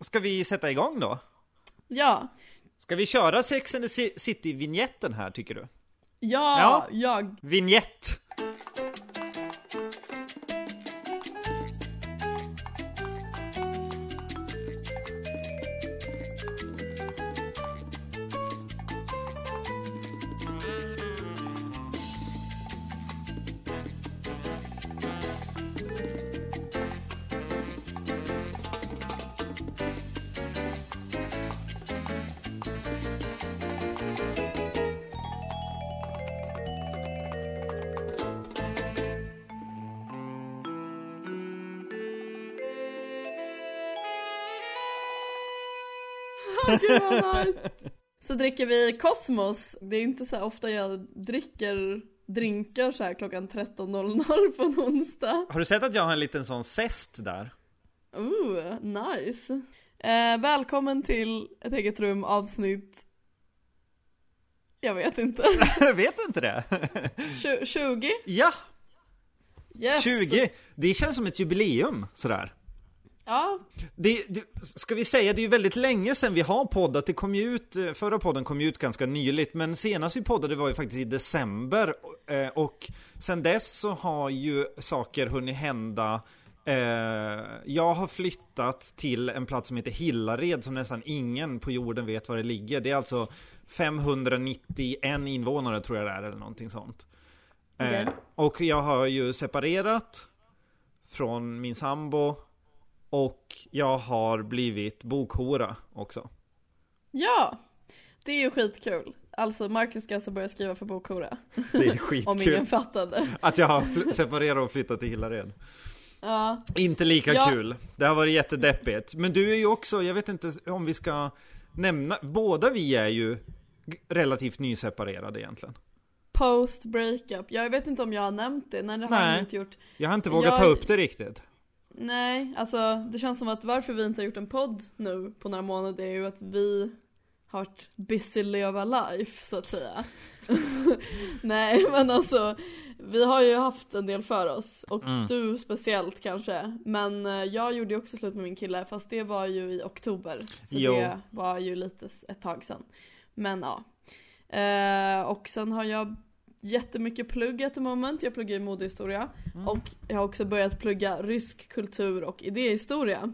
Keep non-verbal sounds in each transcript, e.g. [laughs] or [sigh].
Ska vi sätta igång då? Ja. Ska vi köra Sex and the City-vignetten här tycker du? Ja, Ja. jag. Vignett! Så dricker vi Cosmos. Det är inte så ofta jag dricker drinkar så här klockan 13.00 på en onsdag. Har du sett att jag har en liten sån zest där? Ooh, nice. Eh, välkommen till ett eget rum avsnitt jag vet inte. [laughs] Vet du inte det? Tju- 20? ja, Yes. 20! Det känns som ett jubileum, sådär. Ja, Det, det, ska vi säga, det är ju väldigt länge sedan vi har poddat. Det kom ju ut, eh, förra podden kom ju ut ganska nyligt, men senast vi poddade var ju faktiskt i december. eh, Och sen dess så har ju saker hunnit hända. Eh, Jag har flyttat till en plats som heter Hillared som nästan ingen på jorden vet var det ligger. Det är alltså 591 invånare tror jag det är eller någonting sånt. Okej. Och jag har ju separerat från min sambo och jag har blivit bokhora också. ja. Det är ju skitkul. Alltså Marcus ska alltså börja skriva för Bokhora. Det är [laughs] Om skitkul ingen fattade. att jag har separerat och flyttat till Hillared. Ja, Inte lika Ja. kul. Det har varit jättedeppigt. Men du är ju också, jag vet inte om vi ska nämna, båda vi är ju relativt nyseparerade egentligen. post breakup. Jag vet inte om jag har nämnt det, nej det har Nej. jag inte gjort. Jag har inte vågat Jag- ta upp det riktigt. Nej, alltså det känns som att varför vi inte har gjort en podd nu på några månader är ju att vi har varit busy live a life så att säga. [laughs] Nej men alltså, vi har ju haft en del för oss och Mm. du speciellt kanske. Men eh, jag gjorde ju också slut med min kille fast det var ju i oktober. Så Jo. det var ju lite ett tag sedan. Men ja. Eh, och sen har jag jättemycket plugg at the moment. Jag pluggar ju modehistoria. Mm. Och jag har också börjat plugga rysk kultur och idéhistoria.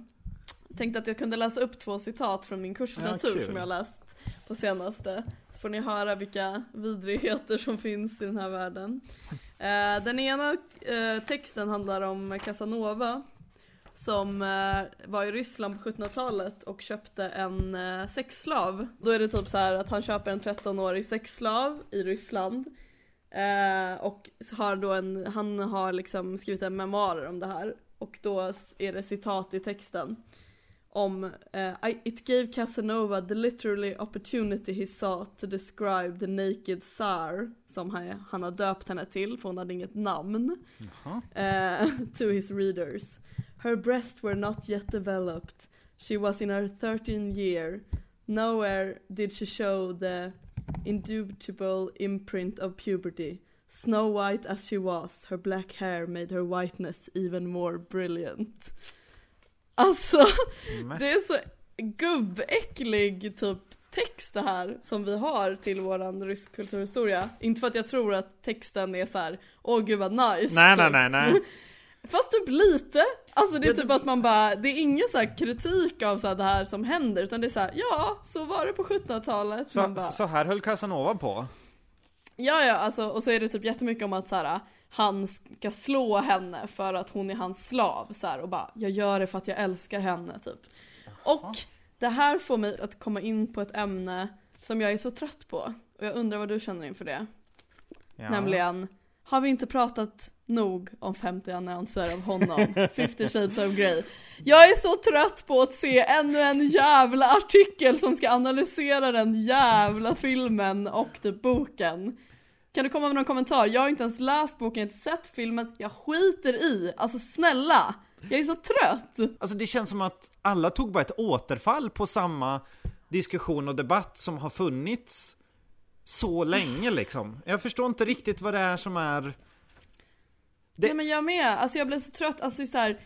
Tänkte att jag kunde läsa upp två citat från min kurslitteratur Ja, kul. som jag läst på senaste. Så får ni höra vilka vidrigheter som finns i den här världen. Eh, den ena eh, texten handlar om Casanova. Som eh, var i Ryssland på 1700-talet och köpte en sexslav. Då är det typ så här att han köper en 13-årig sexslav i Ryssland. Eh, och har då en, han har liksom skrivit en memoarer om det här. Och då är det citat i texten. Om eh, It gave Casanova the literally opportunity he sought to describe the naked tsar. Som han, han har döpt henne till för hon hade inget namn. Eh, [laughs] to his readers. Her breasts were not yet developed. She was in her 13th year. Nowhere did she show the indubitable imprint of puberty. Snow white as she was, her black hair made her whiteness even more brilliant. Alltså, Men- det är så gubbäcklig typ text det här som vi har till våran rysk kulturhistoria. Inte för att jag tror att texten är så här: åh gud vad nice. Nej, nej, typ. nej, nej. [laughs] Fast typ lite. Alltså det är typ att man bara, det är ingen så här kritik av så här det här som händer utan det är så här: ja, så var det på 1700-talet. Man Så, bara, så här höll Casanova på. Ja, ja, alltså och så är det typ jättemycket om att så här, han ska slå henne för att hon är hans slav så här, och bara jag gör det för att jag älskar henne typ. Och det här får mig att komma in på ett ämne som jag är så trött på. Och jag undrar vad du känner inför det. Ja. Nämligen, har vi inte pratat nog om 50 annonser av honom? 50 shades of Grey. Jag är så trött på att se ännu en jävla artikel som ska analysera den jävla filmen och typ boken. Kan du komma med någon kommentar? Jag har inte ens läst boken, jag har inte sett filmen, jag skiter i. Alltså snälla! Jag är så trött! Alltså det känns som att alla tog bara ett återfall på samma diskussion och debatt som har funnits så länge liksom. Jag förstår inte riktigt vad det är som är... Det- Nej men jag med, alltså jag blev så trött, alltså så här,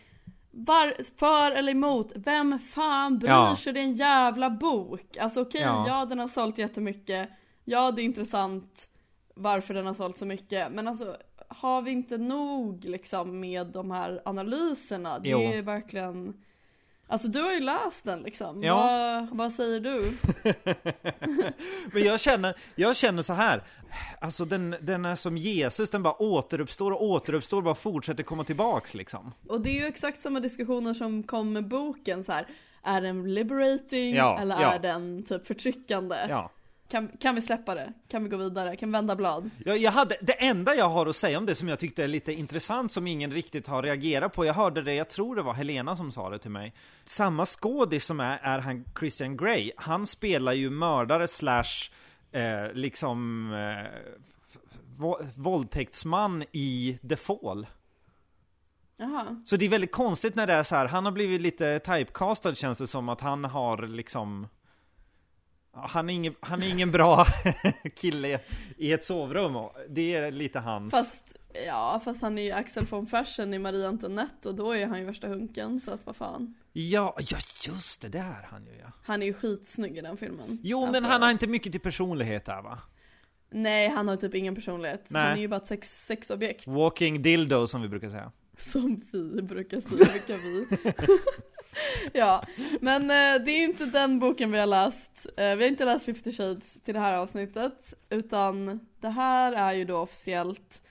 var, för eller emot, vem fan bryr Ja. sig, det är en jävla bok. Alltså okej, Ja. ja. den har sålt jättemycket, ja det är intressant varför den har sålt så mycket, men alltså har vi inte nog liksom med de här analyserna? Det Jo. är verkligen Alltså du har ju läst den liksom, Ja. vad, vad säger du? [laughs] Men jag känner, jag känner så här. Alltså den, den är som Jesus, den bara återuppstår och återuppstår, bara fortsätter komma tillbaks liksom. Och det är ju exakt samma diskussioner som kom med boken så här. Är den liberating Ja, eller ja. är den typ förtryckande? Ja. Kan, kan vi släppa det? Kan vi gå vidare? Kan vi vända blad? Jag, jag hade, det enda jag har att säga om det som jag tyckte är lite intressant som ingen riktigt har reagerat på, jag hörde det, jag tror det var Helena som sa det till mig. Samma skådis som är, är han Christian Grey, han spelar ju mördare slash eh, liksom eh, vå- våldtäktsman i The Fall. Jaha. Så det är väldigt konstigt när det är så här, han har blivit lite typecastad känns det som att han har liksom han är, ingen, han är ingen bra [laughs] kille i ett sovrum, det är lite hans Fast, ja fast han är ju Axel von Fersen i Marie Antoinette och då är han ju värsta hunken så att vad fan. Ja, ja just det, det är han ju ja Han är ju skitsnygg i den filmen. Jo men Alltså, han har inte mycket till personlighet där va? Nej han har typ ingen personlighet. Nej. Han är ju bara ett sex, sexobjekt. Walking dildo som vi brukar säga Som vi brukar säga, vilka vi? [laughs] ja, men eh, det är inte den boken vi har läst. Eh, vi har inte läst 50 Shades till det här avsnittet, utan det här är ju då officiellt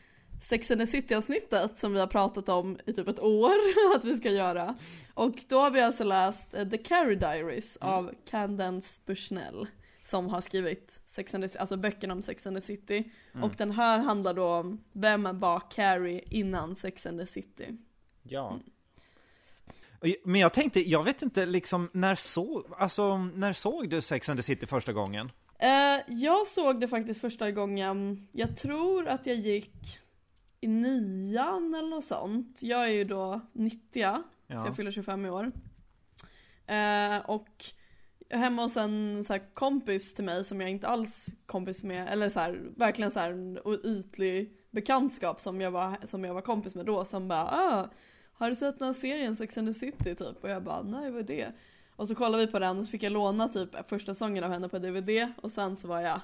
Sex and the City avsnittet som vi har pratat om i typ ett år [laughs] att vi ska göra. Och då har vi alltså läst eh, The Carrie Diaries av Candence Bushnell som har skrivit Sex and the, alltså böckerna om Sex and the City. Och den här handlar då om vem var Carrie innan Sex and the City. Ja Och- Men jag tänkte, jag vet inte liksom, när såg, alltså när såg du Sex and the City första gången? Eh, jag såg det faktiskt första gången, jag tror att jag gick i nian eller något sånt. Jag är ju då 90 så Ja. jag fyller 25 i år. Eh, och hemma hos en så kompis till mig som jag inte alls kompis med, eller så här, verkligen så här ytlig bekantskap som jag var, som jag var kompis med då som bara ah, har du sett den här serien Sex and the City typ? Och jag bara nej vad är det? Och så kollade vi på den och så fick jag låna typ första sången av henne på DVD och sen så var jag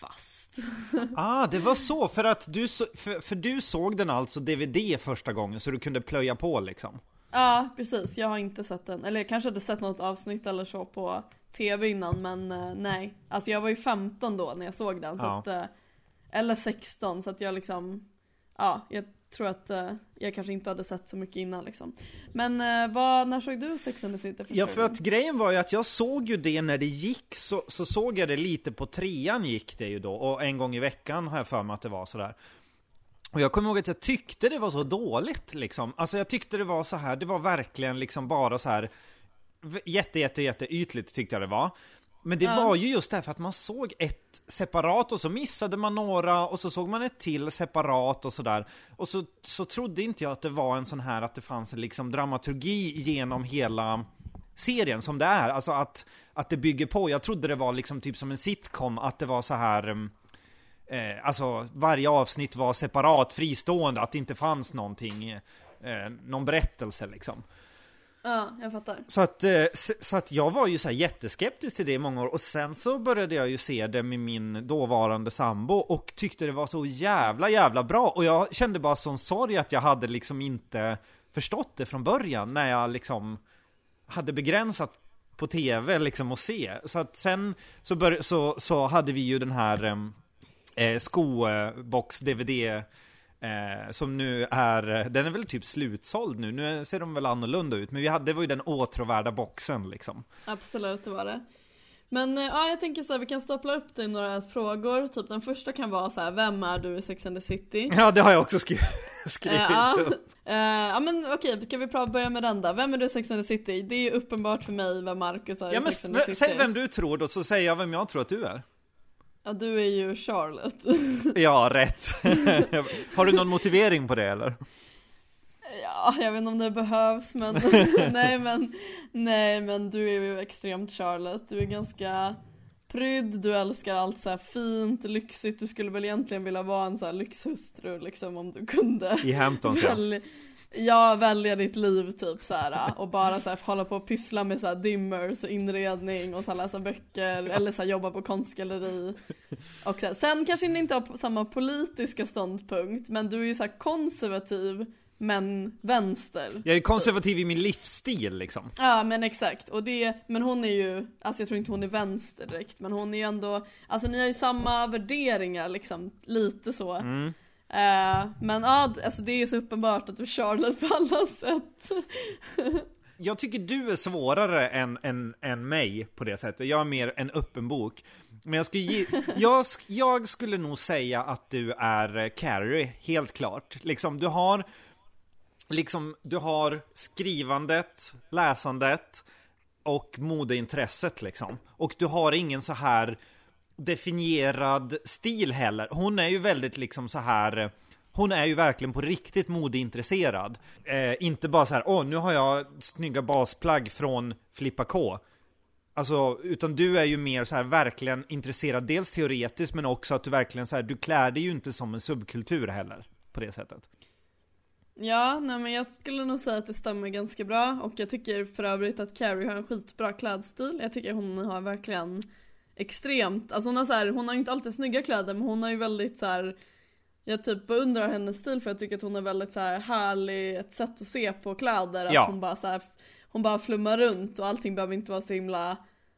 fast. [laughs] Ah, det var så, för att du, så, för, för du såg den alltså DVD första gången så du kunde plöja på liksom? Ja precis, jag har inte sett den, eller jag kanske hade sett något avsnitt eller så på TV innan men eh, nej. Alltså jag var ju 15 då när jag såg den så Ja. att, eh, eller 16 så att jag liksom, ja jag tror att eh, jag kanske inte hade sett så mycket innan liksom. Men eh, vad, när såg du Sex and the City första Ja, för att grejen var ju att jag såg ju det när det gick, så, så såg jag det lite på trean gick det ju då, och en gång i veckan har jag för mig att det var sådär. Och jag kommer ihåg att jag tyckte det var så dåligt liksom. Alltså jag tyckte det var så här, det var verkligen liksom bara så här jätte, jätte, jätte ytligt tyckte jag det var. Men det Ja. var ju just därför att man såg ett separat och så missade man några och så såg man ett till separat och sådär. Och så, så trodde inte jag att det var en sån här att det fanns en liksom dramaturgi genom hela serien som det är. Alltså att, att det bygger på. Jag trodde det var liksom typ som en sitcom, att det var så här um, eh, alltså varje avsnitt var separat, fristående, att det inte fanns någonting, eh, någon berättelse liksom. Ja, jag fattar. Så att, eh, så att jag var ju så här jätteskeptisk till det i många år och sen så började jag ju se det med min dåvarande sambo och tyckte det var så jävla jävla bra och jag kände bara sån sorg att jag hade liksom inte förstått det från början när jag liksom hade begränsat på tv liksom att se. Så att sen så, bör, så, så hade vi ju den här eh, eh skobox-DVD Eh, som nu är, den är väl typ slutsåld nu, nu ser de väl annorlunda ut, men vi hade, det var ju den åtråvärda boxen liksom. Absolut, det var det. Men eh, ja, jag tänker så här, vi kan stapla upp det i några frågor. Typ den första kan vara så här, vem är du i Sex and the City? Ja, det har jag också skrivit, [laughs] skrivit Eh, ja. upp. Eh, ja men okej, ska vi börja med den då? Vem är du i Sex and the City? Det är ju uppenbart för mig vem Marcus är Ja, i men Sex and the City. säg vem du tror då, så säger jag vem jag tror att du är. Ja, du är ju Charlotte. [laughs] Ja, rätt. [laughs] har du någon motivering på det eller? ja, jag vet inte om det behövs men [laughs] nej men nej men du är ju extremt Charlotte. Du är ganska prydd, du älskar allt så fint, lyxigt. Du skulle väl egentligen vilja vara en så här lyxhustru liksom om du kunde. I Hamptons ja. Jag väljer ditt liv typ så här och bara så här, hålla på och pyssla med så här dimmers och inredning och så här, läsa böcker eller så här, jobba på konstgalleri. Och så här, sen kanske ni inte har samma politiska ståndpunkt men du är ju så konservativ men vänster. Jag är konservativ i min livsstil liksom. Ja men exakt, och det, men hon är ju, alltså jag tror inte hon är vänster direkt, men hon är ju ändå, alltså ni har ju samma värderingar liksom, lite så. Mm. Eh, men ja, alltså det är så uppenbart att du Charlotte på alla sätt. [laughs] Jag tycker du är svårare än, än, än mig på det sättet. Jag är mer en öppen bok. Men jag skulle, ge, [laughs] jag, jag skulle nog säga att du är eh, Carrie, helt klart. Liksom, du har, liksom, du har skrivandet, läsandet och modeintresset liksom. Och du har ingen så här definierad stil heller. Hon är ju väldigt liksom så här hon är ju verkligen på riktigt modeintresserad. Eh, inte bara så här, åh nu har jag snygga basplagg från Flippa K. Alltså, utan du är ju mer så här verkligen intresserad, dels teoretiskt men också att du verkligen så här, du klär dig ju inte som en subkultur heller. På det sättet. Ja, nej men jag skulle nog säga att det stämmer ganska bra och jag tycker för övrigt att Carrie har en skitbra klädstil. Jag tycker hon har verkligen extremt, alltså hon har så här, hon har inte alltid snygga kläder men hon har ju väldigt så här. Jag typ beundrar hennes stil för jag tycker att hon har väldigt så här härlig, ett sätt att se på kläder. Att Ja. hon bara så här, hon bara flummar runt och allting behöver inte vara så himla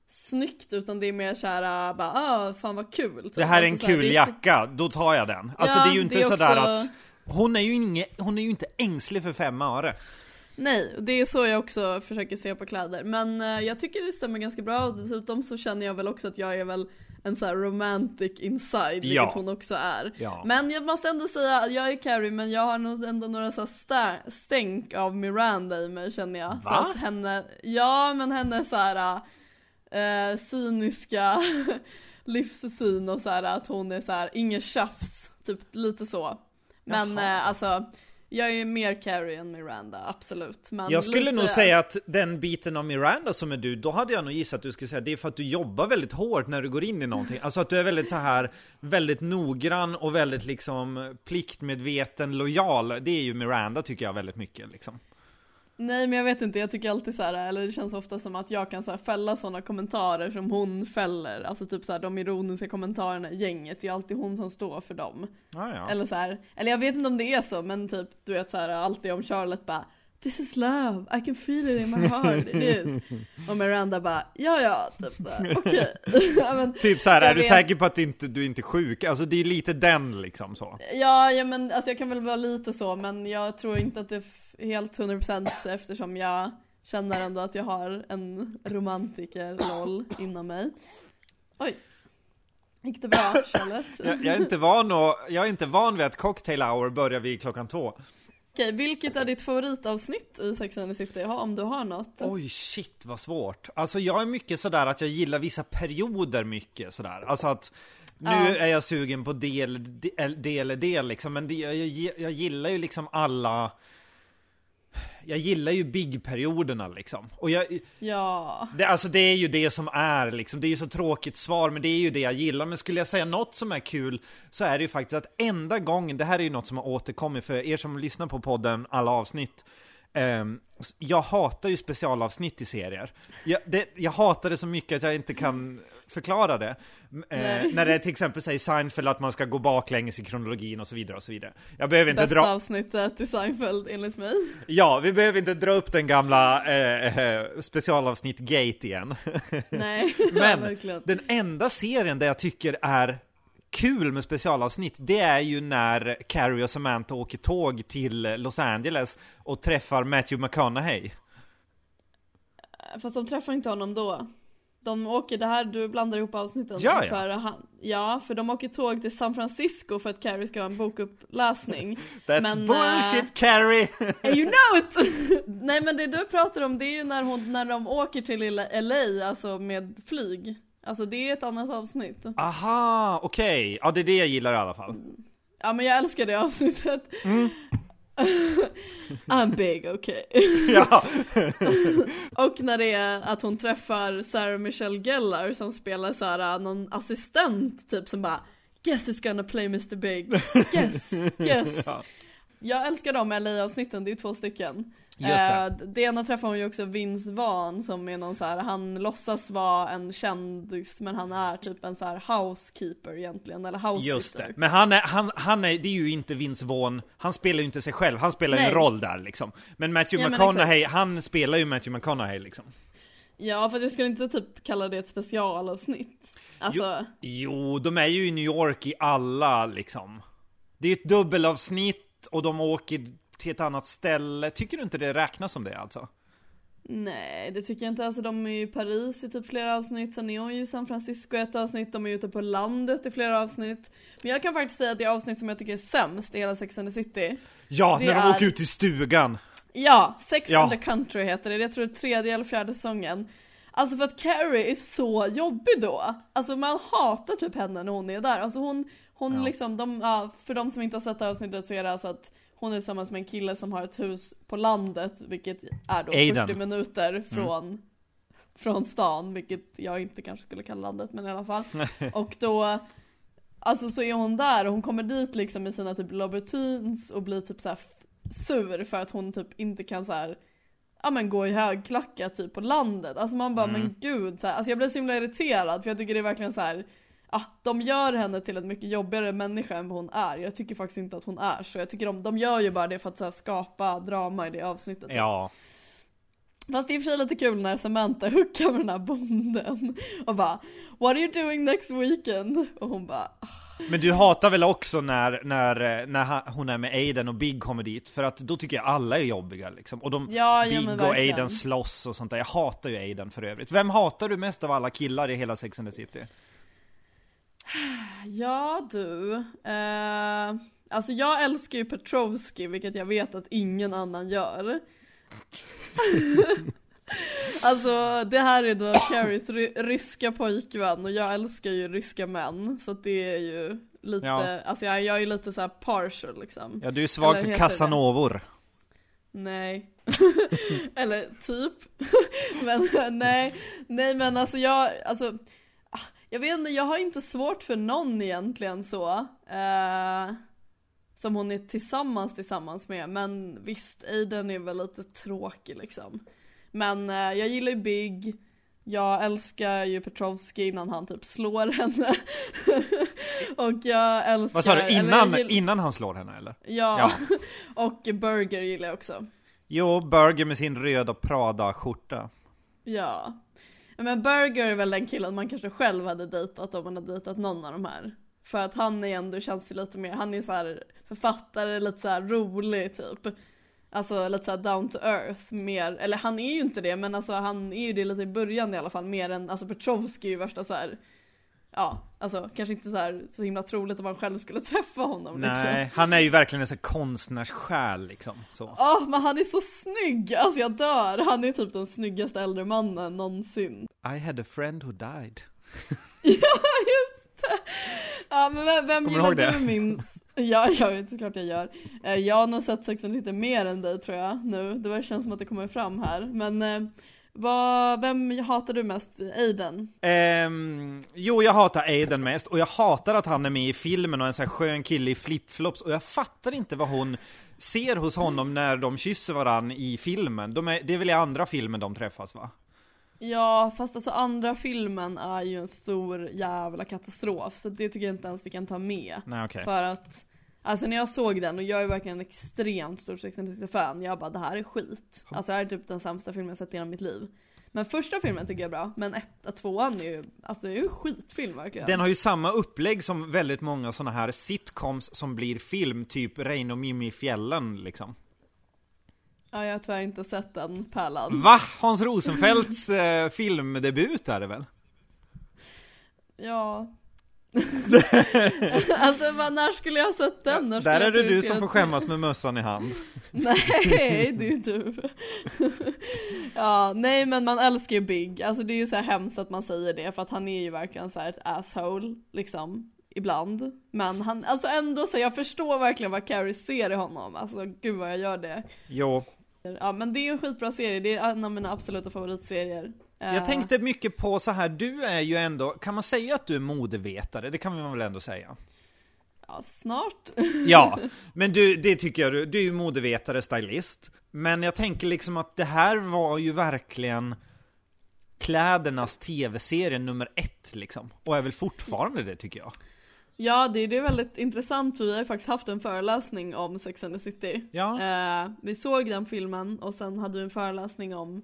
snyggt utan det är mer såhär, bara ah fan vad kul. typ. Det här är en Alltså så kul så- jacka, då tar jag den. Alltså Ja, det är ju inte sådär också- att hon är ju, inge, hon är ju inte ängslig för fem öre. Nej, det är så jag också försöker se på kläder. Men eh, jag tycker det stämmer ganska bra och dessutom så känner jag väl också att jag är väl en sån här romantic inside, vilket Ja. hon också är. Ja. Men jag måste ändå säga att jag är Carrie men jag har nog ändå några så här stä- stänk av Miranda i mig känner jag. Så Va? att henne, ja men hennes så här eh, cyniska [laughs] livssyn och så här att hon är så här inget tjafs, typ lite så. Men eh, alltså jag är ju mer Carrie än Miranda, absolut. Men Jag skulle lite... nog säga att den biten av Miranda som är du, då hade jag nog gissat att du skulle säga det är för att du jobbar väldigt hårt när du går in i någonting. Alltså att du är väldigt så här, väldigt noggrann och väldigt liksom pliktmedveten, lojal. Det är ju Miranda tycker jag väldigt mycket liksom. Nej men jag vet inte, jag tycker alltid så här, eller det känns ofta som att jag kan så här fälla sådana kommentarer som hon fäller. Alltså typ så här, de ironiska kommentarerna i gänget, det är alltid hon som står för dem. Ah, ja. Eller så här, eller jag vet inte om det är så, men typ du vet så här, alltid om Charlotte bara This is love, I can feel it in my heart, it is. Och Miranda bara, ja ja, typ såhär, okej. [laughs] Men- Typ så här, Jag är du vet. säker på att inte, du inte är sjuk? Alltså det är lite den liksom så. Ja, ja men alltså jag kan väl vara lite så men jag tror inte att det helt 100% eftersom jag känner ändå att jag har en romantiker roll inom mig. Oj. Gick det bra [laughs] Charlotte? Jag, jag, är inte van och, jag är inte van vid att cocktail hour börjar vid klockan två. Okej, vilket är ditt favoritavsnitt i Sex and the City? Om du har något? Oj, shit vad svårt. Alltså jag är mycket sådär att jag gillar vissa perioder mycket sådär. Alltså att nu Ja. är jag sugen på del, del, del, del liksom, men det, jag, jag, jag gillar ju liksom alla jag gillar ju big-perioderna liksom. Och jag, Ja. det, alltså det är ju det som är liksom, det är ju så tråkigt svar, men det är ju det jag gillar. Men skulle jag säga något som är kul så är det ju faktiskt att enda gången, det här är ju något som har återkommit för er som lyssnar på podden, alla avsnitt. ehm, jag hatar ju specialavsnitt i serier. Jag, det, jag hatar det så mycket att jag inte kan förklara det. Eh, [laughs] när det till exempel säger Seinfeld att man ska gå baklänges i kronologin och så vidare och så vidare. Jag behöver inte Bästa dra... avsnittet i Seinfeld enligt mig. [laughs] Ja, vi behöver inte dra upp den gamla eh, eh, specialavsnitt Gate igen. [laughs] Nej, ja, Men verkligen. den enda serien där jag tycker är kul med specialavsnitt, det är ju när Carrie och Samantha åker tåg till Los Angeles och träffar Matthew McConaughey. Fast de träffar inte honom då. De åker, det här, du blandar ihop avsnitten. Ja, ja. För han, ja, för de åker tåg till San Francisco för att Carrie ska ha en bokuppläsning. [laughs] That's Men, bullshit Carrie! And you [laughs] know it! [laughs] Nej men det du pratar om det är ju när, hon, när de åker till lilla LA, alltså med flyg. Alltså det är ett annat avsnitt. Aha, okej. Ja, det är det jag gillar i alla fall. Ja men jag älskar det avsnittet. Mm. [laughs] I'm big, okej. Ja, [laughs] Och när det är att hon träffar Sarah Michelle Gellar som spelar såhär någon assistent typ som bara Guess who's gonna play Mr Big? Guess, [laughs] guess. Ja. jag älskar de LA-avsnitten, det är två stycken. Just det. Eh, det ena träffar hon ju också Vince Vaughn som är någon så här, han låtsas vara en kändis men han är typ en så här housekeeper egentligen, eller house Just det. Men han är, han, han är, det är ju inte Vince Vaughn, han spelar ju inte sig själv, han spelar ju en Nej. roll där liksom. Men Matthew Ja, men McConaughey, han spelar ju Matthew McConaughey liksom. Ja för jag skulle inte typ kalla det ett specialavsnitt. Alltså, Jo, de är ju i New York i alla liksom. Det är ju ett dubbelavsnitt och de åker till ett annat ställe. Tycker du inte det räknas som det alltså? nej det tycker jag inte. Alltså de är ju i Paris i typ flera avsnitt, sen är hon ju i San Francisco i ett avsnitt, de är ute på landet i flera avsnitt. Men jag kan faktiskt säga att det avsnitt som jag tycker är sämst i hela Sex and the City, Ja, när de är- åker ut i stugan. Ja, Sex Ja. and the Country heter det, jag tror det är tredje eller fjärde säsongen. Alltså för att Carrie är så jobbig då. Alltså man hatar typ henne när hon är där. Alltså hon, hon Ja. liksom, de, ja, för de som inte har sett det här avsnittet så är det alltså att hon är tillsammans med en kille som har ett hus på landet, vilket är då Aiden. 40 minuter från, från stan, vilket jag inte kanske skulle kalla landet, men i alla fall. [laughs] och då, alltså så är hon där och hon kommer dit liksom i sina typ Louboutins och blir typ så här f- sur för att hon typ inte kan så här ja men gå i högklackat typ på landet. Alltså man bara men gud, så här, alltså jag blir så himla irriterad för jag tycker det är verkligen så här. Ja, de gör henne till en mycket jobbigare människa än vad hon är. Jag tycker faktiskt inte att hon är så. Jag tycker de, de gör ju bara det för att här, skapa drama i det avsnittet. Ja. Fast det är i och för sig lite kul när Samantha [laughs] hookar med den här bonden och bara What are you doing next weekend? Och hon bara Men du hatar väl också när, när, när hon är med Aiden och Big kommer dit? För att då tycker jag alla är jobbiga liksom. Och de, Ja, ja, Big men och. Aiden slåss och sånt där. Jag hatar ju Aiden för övrigt. Vem hatar du mest av alla killar i hela Sex and the City? Ja du, eh, alltså jag älskar ju Petrovski vilket jag vet att ingen annan gör. [laughs] alltså det här är då Carries ry- ryska pojkvän och jag älskar ju ryska män så det är ju lite, Ja. alltså jag, jag är ju lite så här partial liksom. Ja, du är svag Eller för Casanovor. Nej. [laughs] Eller typ. [laughs] men nej, nej men alltså jag, alltså jag vet inte, jag har inte svårt för någon egentligen så. Eh, som hon är tillsammans tillsammans med. Men visst, Aiden är väl lite tråkig liksom. Men eh, jag gillar ju Big. Jag älskar ju Petrovski innan han typ slår henne. [laughs] Och jag älskar... Vad sa du, innan, gill- innan han slår henne eller? Ja. [laughs] och Burger gillar jag också. Jo, Burger med sin röda Prada-skjorta. Ja. Men Burger är väl den killen man kanske själv hade dejtat om man hade dejtat någon av de här. För att han är ändå, känns ju lite mer, han är så här författare, lite så här rolig typ. Alltså lite såhär down to earth mer, eller han är ju inte det men alltså han är ju det lite i början i alla fall mer än, alltså Petrovski är ju värsta såhär. Ja, alltså kanske inte så här så himla troligt om man själv skulle [laughs] träffa honom liksom. Nej, han är ju verkligen en sån konstnärssjäl liksom. Ja, men han är så snygg! Alltså jag dör! Han är typ den snyggaste äldre mannen någonsin. I had a friend who died. [laughs] Ja, just det! Ja, men vem, vem gillar du det? minst? Ja, jag vet såklart jag gör. Eh, Jag har nog sett sexen lite mer än dig tror jag nu. Det känns som att det kommer fram här. Men eh, vad, vem hatar du mest? Aiden? Ehm, jo, jag hatar Aiden mest, och jag hatar att han är med i filmen och en sån här skön kille i flipflops, och jag fattar inte vad hon ser hos honom när de kysser varann i filmen. De är, det är väl i andra filmen de träffas va? Ja, fast alltså andra filmen är ju en stor jävla katastrof. Så det tycker jag inte ens vi kan ta med. Nej okej. För att, alltså när jag såg den, och jag är verkligen en extremt stor Sex City-fan, jag bara det här är skit. Alltså det här är typ den sämsta filmen jag sett i hela mitt liv. Men första filmen tycker jag är bra, men etta, tvåan är ju, alltså det är ju en skitfilm verkligen. Den har ju samma upplägg som väldigt många såna här sitcoms som blir film, typ Rein och Mimmi i fjällen liksom. Ja, jag har tyvärr inte sett den pärlan. Va? Hans Rosenfeldts eh, filmdebut är det väl? Ja. [laughs] alltså vad, när skulle jag ha sett den? När Där är det du som får skämmas med mössan i hand. [laughs] Nej, det är du. [laughs] ja, nej men man älskar ju Big. Alltså det är ju så här hemskt att man säger det för att han är ju verkligen så här ett asshole, liksom. Ibland. Men han, alltså ändå så jag förstår verkligen vad Carrie ser i honom. Alltså gud vad jag gör det. Jo, Ja men det är ju en skitbra serie, det är en av mina absoluta favoritserier. Eh, Jag tänkte mycket på så här, du är ju ändå, kan man säga att du är modevetare? Det kan man väl ändå säga? Ja, snart. Ja, [laughs] men du, det tycker jag, du, du är ju modevetare, stylist. Men jag tänker liksom att det här var ju verkligen klädernas tv-serie nummer ett liksom. Och är väl fortfarande det tycker jag. Ja, det, det är väldigt intressant. Vi har ju faktiskt haft en föreläsning om Sex and the City. Ja. Eh, vi såg den filmen och sen hade vi en föreläsning om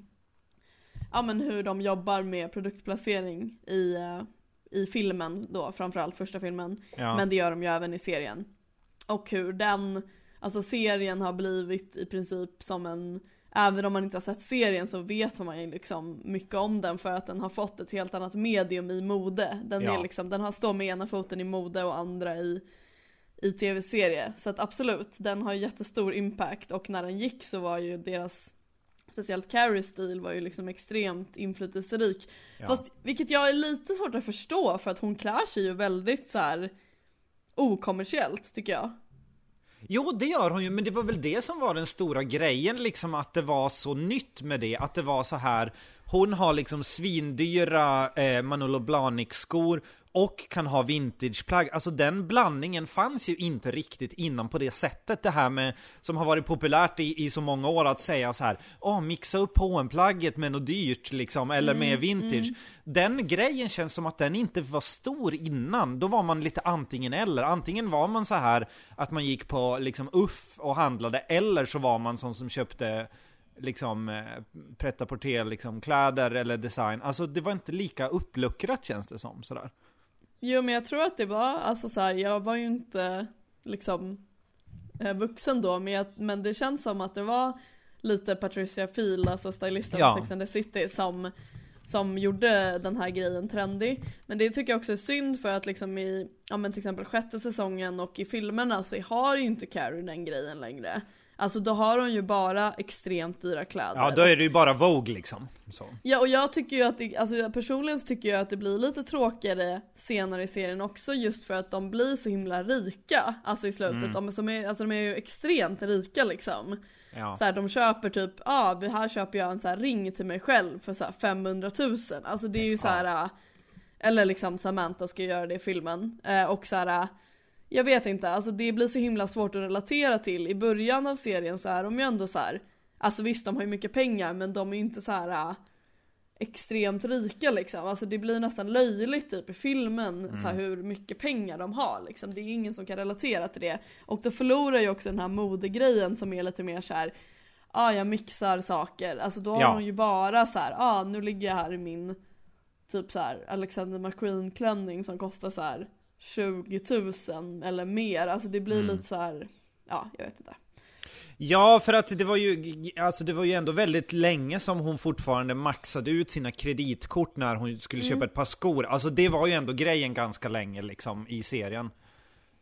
ja, men hur de jobbar med produktplacering i, eh, i filmen då, framförallt första filmen. Ja. Men det gör de ju även i serien. Och hur den, alltså serien har blivit i princip som en Även om man inte har sett serien så vet man ju liksom mycket om den för att den har fått ett helt annat medium i mode. Den, Ja. är liksom, den har står med ena foten i mode och andra i, i tv-serie. Så att absolut, den har jättestor impact och när den gick så var ju deras Speciellt Carries stil var ju liksom extremt inflytelserik. Ja. Fast vilket jag är lite svårt att förstå för att hon klär sig ju väldigt så här okommersiellt tycker jag. Jo, det gör hon ju, men det var väl det som var den stora grejen, liksom att det var så nytt med det, att det var så här Hon har liksom svindyra eh, Manolo Blahnik-skor och kan ha vintageplagg. Alltså den blandningen fanns ju inte riktigt innan på det sättet. Det här med, som har varit populärt i, i så många år, att säga så här, åh, mixa upp hm plagget med något dyrt liksom, eller med vintage. Den grejen känns som att den inte var stor innan. Då var man lite antingen eller. Antingen var man så här att man gick på liksom Uff och handlade, eller så var man sån som köpte liksom eh, pret liksom kläder eller design. Alltså det var inte lika uppluckrat känns det som sådär. Jo men jag tror att det var, alltså så här, jag var ju inte liksom eh, vuxen då men, jag, men det känns som att det var lite Patricia Field, alltså stylisten Ja. Sex and the City som som gjorde den här grejen trendig. Men det tycker jag också är synd för att liksom i, ja men till exempel sjätte säsongen och i filmerna så har ju inte Carrie den grejen längre. Alltså då har hon ju bara extremt dyra kläder. Ja, då är det ju bara Vogue liksom. Så. Ja och jag tycker ju att det, alltså personligen så tycker jag att det blir lite tråkigare senare i serien också just för att de blir så himla rika, alltså i slutet. Mm. De, är som är, alltså de är ju extremt rika liksom. Ja. Så här, de köper typ, ja ah, här köper jag en så här ring till mig själv för så här 500 000. Alltså det är ju så här, äh, eller liksom Samantha ska göra det i filmen. Eh, och så här, äh, jag vet inte, alltså det blir så himla svårt att relatera till. I början av serien så är de ju ändå så här, alltså visst de har ju mycket pengar men de är ju inte så här äh, extremt rika liksom. Alltså det blir nästan löjligt typ i filmen så här, hur mycket pengar de har liksom. Det är ingen som kan relatera till det. Och då förlorar ju också den här modegrejen som är lite mer så här. Ja, ah, jag mixar saker. Alltså då har Ja. hon ju bara så här, ja ah, nu ligger jag här i min typ så här Alexander McQueen klänning som kostar så här 20 000 eller mer. Alltså det blir lite så här, ja jag vet inte. Ja, för att det var ju, alltså det var ju ändå väldigt länge som hon fortfarande maxade ut sina kreditkort när hon skulle köpa ett par skor. Alltså det var ju ändå grejen ganska länge liksom i serien.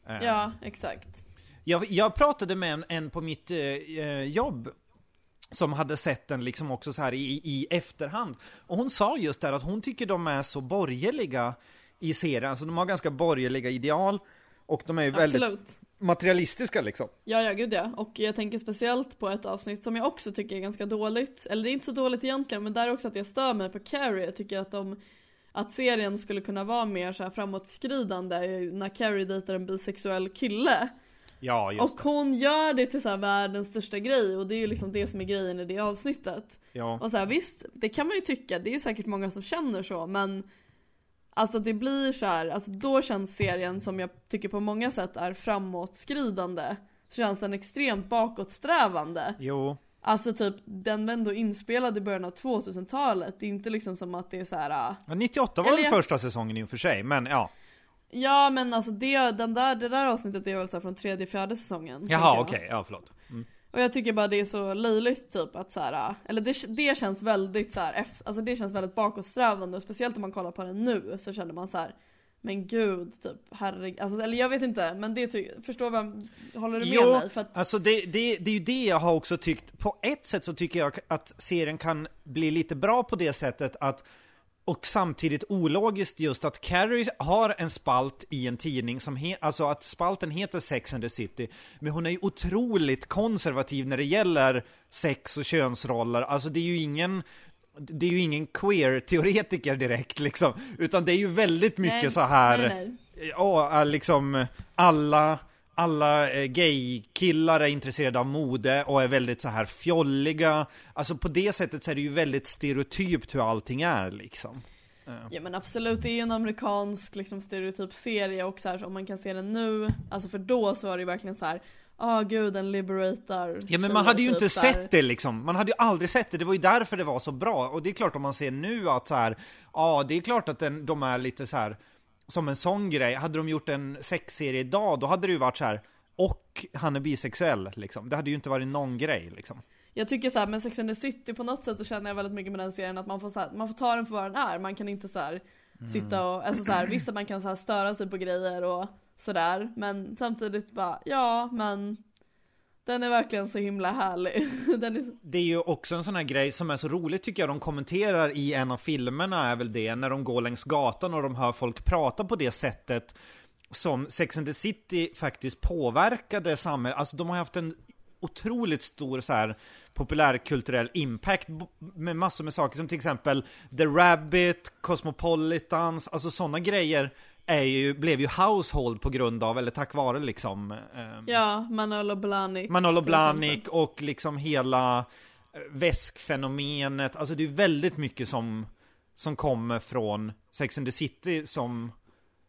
Eh, Ja, exakt. Jag, jag pratade med en, en på mitt eh, eh, jobb som hade sett den liksom också så här i, i efterhand. Och hon sa just där att hon tycker de är så borgerliga i serien, alltså de har ganska borgerliga ideal och de är ju väldigt Absolut. materialistiska liksom. Ja, ja, gud ja. Och jag tänker speciellt på ett avsnitt som jag också tycker är ganska dåligt. Eller det är inte så dåligt egentligen, men där är också att jag stör mig på Carrie. Jag tycker att de att serien skulle kunna vara mer så här framåtskridande när Carrie dejtar en bisexuell kille. Ja, just Och hon gör det till så här världens största grej och det är ju liksom det som är grejen i det avsnittet. Ja. Och så här, visst, det kan man ju tycka, det är säkert många som känner så, men Alltså det blir så här, alltså då känns serien som jag tycker på många sätt är framåtskridande. Så känns den extremt bakåtsträvande. Jo. Alltså typ, den var ändå inspelad i början av 2000-talet. Det är inte liksom som att det är så här. ah, Ja, 98 var väl jag- första säsongen i och för sig, men ja. Ja men alltså det, den där, det där avsnittet är väl så från tredje, fjärde säsongen. Jaha, okej, jag. ja förlåt. Och jag tycker bara det är så löjligt typ att så här, eller det, det känns väldigt så här, alltså det känns väldigt bakåtsträvande och speciellt om man kollar på den nu så känner man så här. Men gud, typ herregud, alltså, eller jag vet inte, men det ty- förstår vad, håller du med Jo, mig? För att, alltså det, det, det är ju det jag har också tyckt. På ett sätt så tycker jag att serien kan bli lite bra på det sättet att och samtidigt ologiskt just att Carrie har en spalt i en tidning som he, alltså att spalten heter Sex and the City, men hon är ju otroligt konservativ när det gäller sex och könsroller. Alltså det är ju ingen det är ju ingen queer-teoretiker direkt liksom, utan det är ju väldigt mycket Nej, så här nej, nej. Ja, liksom alla alla eh, gay-killar är intresserade av mode och är väldigt så här fjolliga. Alltså på det sättet så är det ju väldigt stereotypt hur allting är liksom. Ja men absolut, det är ju en amerikansk liksom, stereotyp serie och så här, om man kan se den nu, alltså för då så var det ju verkligen så här. Ja oh, gud, den liberatar Ja men man hade ju typ inte sett det liksom, man hade ju aldrig sett det, det var ju därför det var så bra. Och det är klart om man ser nu att så här, ja det är klart att den, de är lite så här som en sån grej. Hade de gjort en sexserie idag, då hade det ju varit så här. och han är bisexuell liksom. Det hade ju inte varit någon grej liksom. Jag tycker så här, med Sex and the City på något sätt så känner jag väldigt mycket med den serien att man får, så här, man får ta den för vad den är. Man kan inte så här, mm. sitta och, alltså så här, visst att man kan så här, störa sig på grejer och sådär. Men samtidigt bara, ja men den är verkligen så himla härlig. [laughs] är... Det är ju också en sån här grej som är så rolig tycker jag. De kommenterar i en av filmerna är väl det, när de går längs gatan och de hör folk prata på det sättet som Sex and the City faktiskt påverkade samhället. Alltså de har haft en otroligt stor så här populärkulturell impact med massor med saker som till exempel The Rabbit, Cosmopolitans, alltså sådana grejer är ju, blev ju household på grund av, eller tack vare liksom eh, Ja, Manolo Blahnik Manolo Blahnik och liksom hela eh, väskfenomenet, alltså det är väldigt mycket som som kommer från Sex and the City som,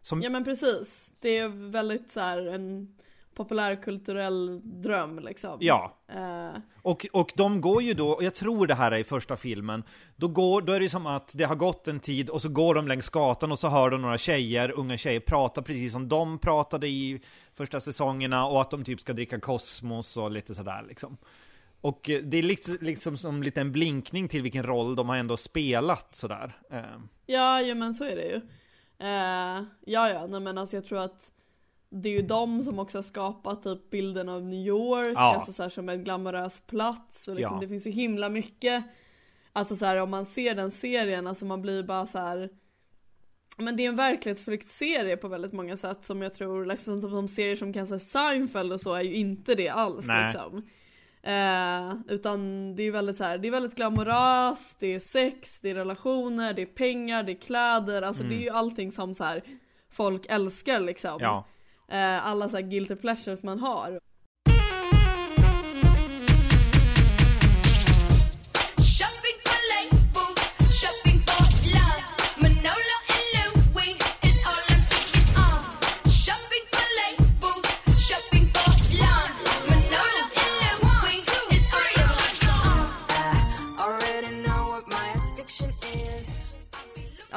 som... Ja men precis, det är väldigt så här en populärkulturell dröm liksom. Ja. Uh. Och, och de går ju då, och jag tror det här är i första filmen, då, går, då är det som att det har gått en tid och så går de längs gatan och så hör de några tjejer, unga tjejer, prata precis som de pratade i första säsongerna och att de typ ska dricka Kosmos och lite sådär liksom. Och eh, det är liksom, liksom som lite en blinkning till vilken roll de har ändå spelat sådär. Uh. Ja, ja men så är det ju. Uh, ja, ja, nej men alltså jag tror att det är ju de som också har skapat typ bilden av New York, ja. alltså så här, som en glamorös plats och liksom, ja. det finns ju himla mycket Alltså så här, om man ser den serien, alltså man blir bara så här. Men det är en verklighetsflyktserie på väldigt många sätt som jag tror, liksom de serier som kanske Seinfeld och så är ju inte det alls Nej. liksom. Eh, utan det är väldigt så här, det är väldigt glamoröst, det är sex, det är relationer, det är pengar, det är kläder, alltså mm. det är ju allting som så här folk älskar liksom. Ja Eh, alla så guilty pleasures man har.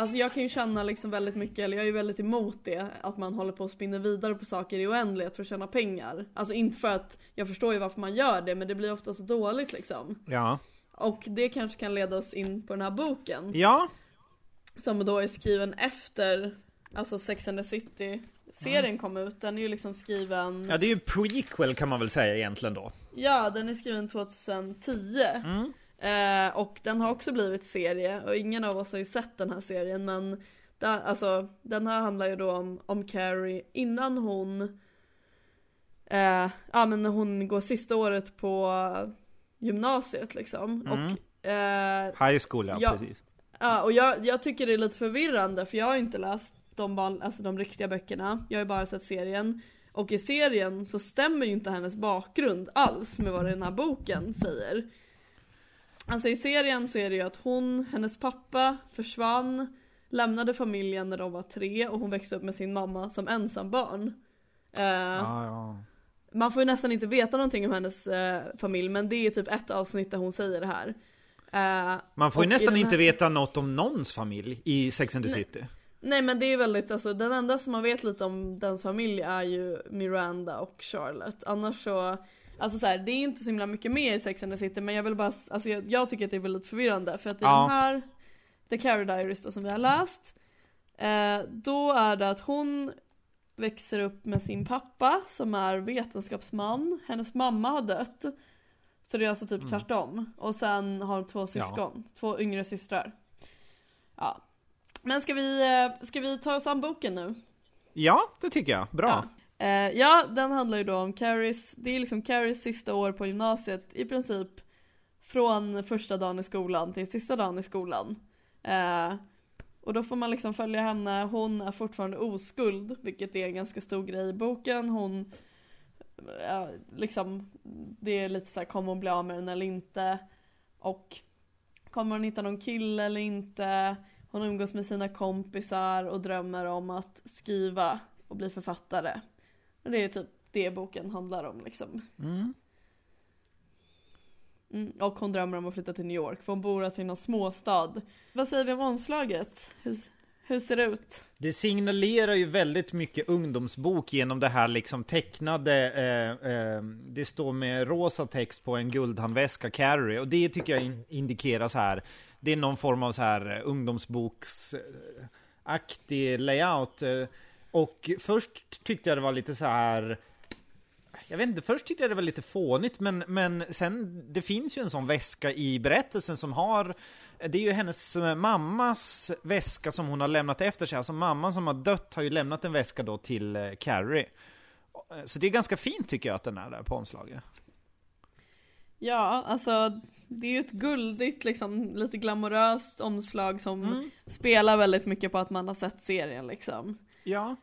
Alltså jag kan ju känna liksom väldigt mycket, eller jag är ju väldigt emot det, att man håller på och spinner vidare på saker i oändlighet för att tjäna pengar. Alltså inte för att, jag förstår ju varför man gör det, men det blir ofta så dåligt liksom. Ja. Och det kanske kan leda oss in på den här boken. Ja. Som då är skriven efter, alltså Sex and the City serien mm. kom ut, den är ju liksom skriven Ja det är ju prequel kan man väl säga egentligen då Ja den är skriven 2010 mm. Eh, och den har också blivit serie och ingen av oss har ju sett den här serien men där, alltså, den här handlar ju då om, om Carrie innan hon eh, Ja men hon går sista året på gymnasiet liksom. Mm. och eh, High school ja, ja precis. Ja och jag, jag tycker det är lite förvirrande för jag har inte läst de, alltså de riktiga böckerna. Jag har ju bara sett serien. Och i serien så stämmer ju inte hennes bakgrund alls med vad den här boken säger Alltså i serien så är det ju att hon, hennes pappa försvann, lämnade familjen när de var tre och hon växte upp med sin mamma som ensambarn. Uh, ah, ja. Man får ju nästan inte veta någonting om hennes uh, familj men det är typ ett avsnitt där hon säger det här. Uh, man får ju nästan här... inte veta något om någons familj i Sex and the City. Nej. Nej men det är väldigt, alltså den enda som man vet lite om dens familj är ju Miranda och Charlotte. Annars så Alltså så här, det är inte så himla mycket med i Sex and the City men jag vill bara, alltså jag, jag tycker att det är väldigt förvirrande för att i ja. den här The Carrie Diaries då, som vi har läst eh, Då är det att hon växer upp med sin pappa som är vetenskapsman Hennes mamma har dött Så det är alltså typ mm. tvärtom Och sen har hon två syskon, ja. två yngre systrar Ja Men ska vi, eh, ska vi ta oss an boken nu? Ja, det tycker jag. Bra. Ja. Eh, ja, den handlar ju då om Carries, det är liksom Carries sista år på gymnasiet i princip från första dagen i skolan till sista dagen i skolan. Eh, Och då får man liksom följa henne, hon är fortfarande oskuld, vilket är en ganska stor grej i boken. Hon, ja, liksom, det är lite så här, kommer hon bli av med den eller inte? Och kommer hon hitta någon kille eller inte? Hon umgås med sina kompisar och drömmer om att skriva och bli författare. Och det är typ det boken handlar om liksom. Mm. Mm, och hon drömmer om att flytta till New York, för hon bor alltså i någon småstad. Vad säger vi om omslaget? Hur, hur ser det ut? Det signalerar ju väldigt mycket ungdomsbok genom det här liksom tecknade, eh, eh, det står med rosa text på en guldhandväska, Carrie, och det tycker jag in, indikerar så här, det är någon form av så här ungdomsboksaktig layout. eh, Och först tyckte jag det var lite så här jag vet inte, först tyckte jag det var lite fånigt, men, men sen, det finns ju en sån väska i berättelsen som har, det är ju hennes mammas väska som hon har lämnat efter sig, alltså mamman som har dött har ju lämnat en väska då till eh, Carrie. Så det är ganska fint tycker jag att den är där på omslaget. Ja, alltså det är ju ett guldigt, liksom lite glamoröst omslag som Mm. spelar väldigt mycket på att man har sett serien liksom. Ja.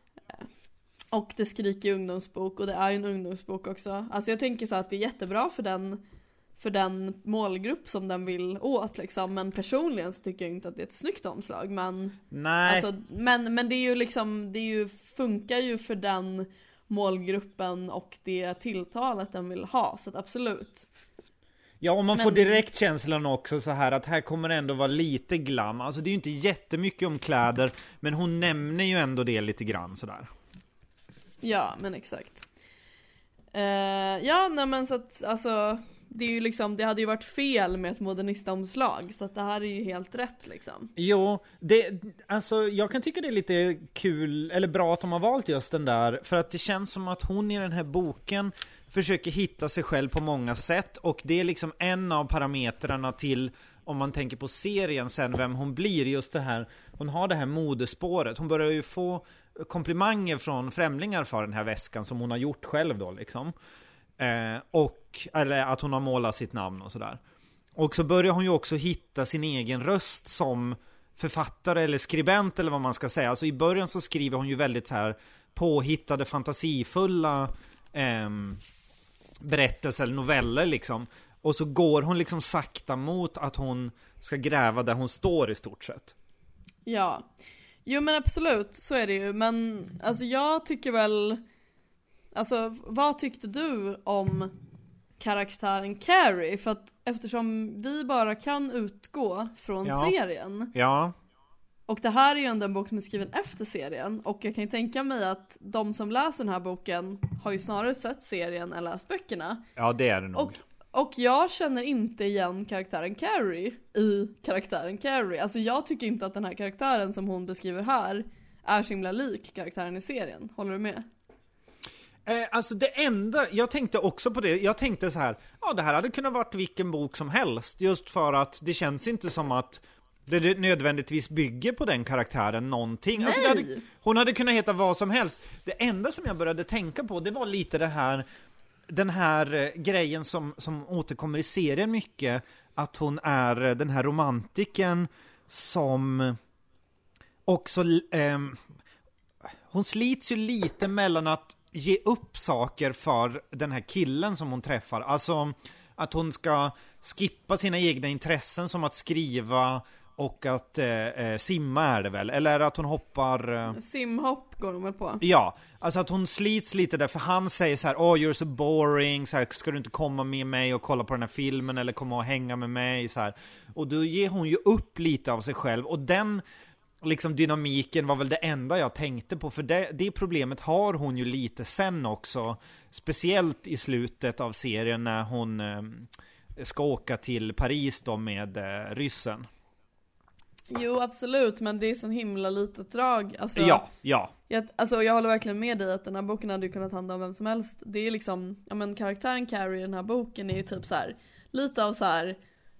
Och det skriker ungdomsbok och det är ju en ungdomsbok också. Alltså jag tänker så att det är jättebra för den, för den målgrupp som den vill åt liksom. Men personligen så tycker jag inte att det är ett snyggt omslag. Men, Nej. alltså, men, men det är ju liksom, det är ju, funkar ju för den målgruppen och det tilltalet den vill ha. Så absolut. Ja, och man Men- får direkt känslan också så här att här kommer det ändå vara lite glam. Alltså det är ju inte jättemycket om kläder, men hon nämner ju ändå det lite grann sådär. Ja, men exakt. Eh, ja, nej men så att alltså det är ju liksom, det hade ju varit fel med ett modernistomslag så att det här är ju helt rätt liksom. Jo, det, alltså jag kan tycka det är lite kul, eller bra att de har valt just den där, för att det känns som att hon i den här boken försöker hitta sig själv på många sätt, och det är liksom en av parametrarna till, om man tänker på serien sen, vem hon blir, just det här, hon har det här modespåret, hon börjar ju få komplimanger från främlingar för den här väskan som hon har gjort själv då liksom. Eh, och, eller att hon har målat sitt namn och sådär. Och så börjar hon ju också hitta sin egen röst som författare eller skribent eller vad man ska säga. Alltså i början så skriver hon ju väldigt så här påhittade, fantasifulla eh, berättelser eller noveller liksom. Och så går hon liksom sakta mot att hon ska gräva där hon står i stort sett. Ja. Jo men absolut, så är det ju. Men alltså jag tycker väl, alltså vad tyckte du om karaktären Carrie? För att eftersom vi bara kan utgå från Ja. serien Ja, Och det här är ju ändå en bok som är skriven efter serien och jag kan ju tänka mig att de som läser den här boken har ju snarare sett serien än läst böckerna. ja det är det nog. Och, och jag känner inte igen karaktären Carrie i karaktären Carrie. Alltså jag tycker inte att den här karaktären som hon beskriver här är så himla lik karaktären i serien. Håller du med? Eh, alltså det enda, jag tänkte också på det, jag tänkte så här, ja det här hade kunnat varit vilken bok som helst, just för att det känns inte som att det nödvändigtvis bygger på den karaktären någonting. Alltså hade, hon hade kunnat heta vad som helst. Det enda som jag började tänka på, det var lite det här, den här eh, grejen som, som återkommer i serien mycket, att hon är eh, den här romantiken som också, ehm, hon slits ju lite mellan att ge upp saker för den här killen som hon träffar. Alltså att hon ska skippa sina egna intressen som att skriva och att eh, eh, simma är det väl, eller att hon hoppar eh, Simhopp går de väl på? Ja, alltså att hon slits lite där, för han säger så här, oh you're so boring, så här, ska du inte komma med mig och kolla på den här filmen eller komma och hänga med mig, så här. Och då ger hon ju upp lite av sig själv, och den liksom dynamiken var väl det enda jag tänkte på, för det, det problemet har hon ju lite sen också, speciellt i slutet av serien när hon eh, ska åka till Paris då med eh, ryssen. Jo absolut, men det är så himla litet drag. Alltså, Ja, ja, Jag, alltså jag håller verkligen med dig att den här boken hade ju kunnat handla om vem som helst. Det är liksom, ja men karaktären Carrie i den här boken är ju typ så här lite av så här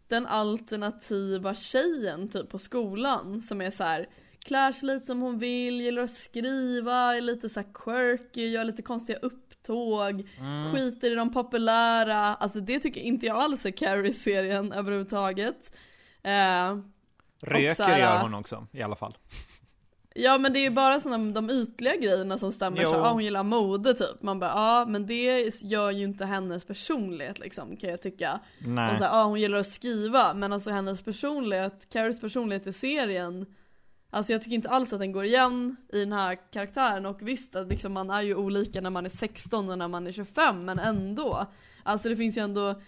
den alternativa tjejen typ på skolan som är så här klär sig lite som hon vill, gillar att skriva, är lite så quirky, gör lite konstiga upptåg, skiter i de populära. Alltså det tycker inte jag alls är Carrie-serien överhuvudtaget. Eh, Röker här, gör hon också, i alla fall. [laughs] Ja men det är ju bara sådana de ytliga grejerna som stämmer, Jo. så, ah, hon gillar mode typ. Man bara ja men det gör ju inte hennes personlighet liksom kan jag tycka. Nej. Och så ah, hon gillar att skriva, men alltså hennes personlighet, Carries personlighet i serien Alltså jag tycker inte alls att den går igen i den här karaktären och visst att liksom man är ju olika när man är 16 och när man är 25 men ändå Alltså det finns ju ändå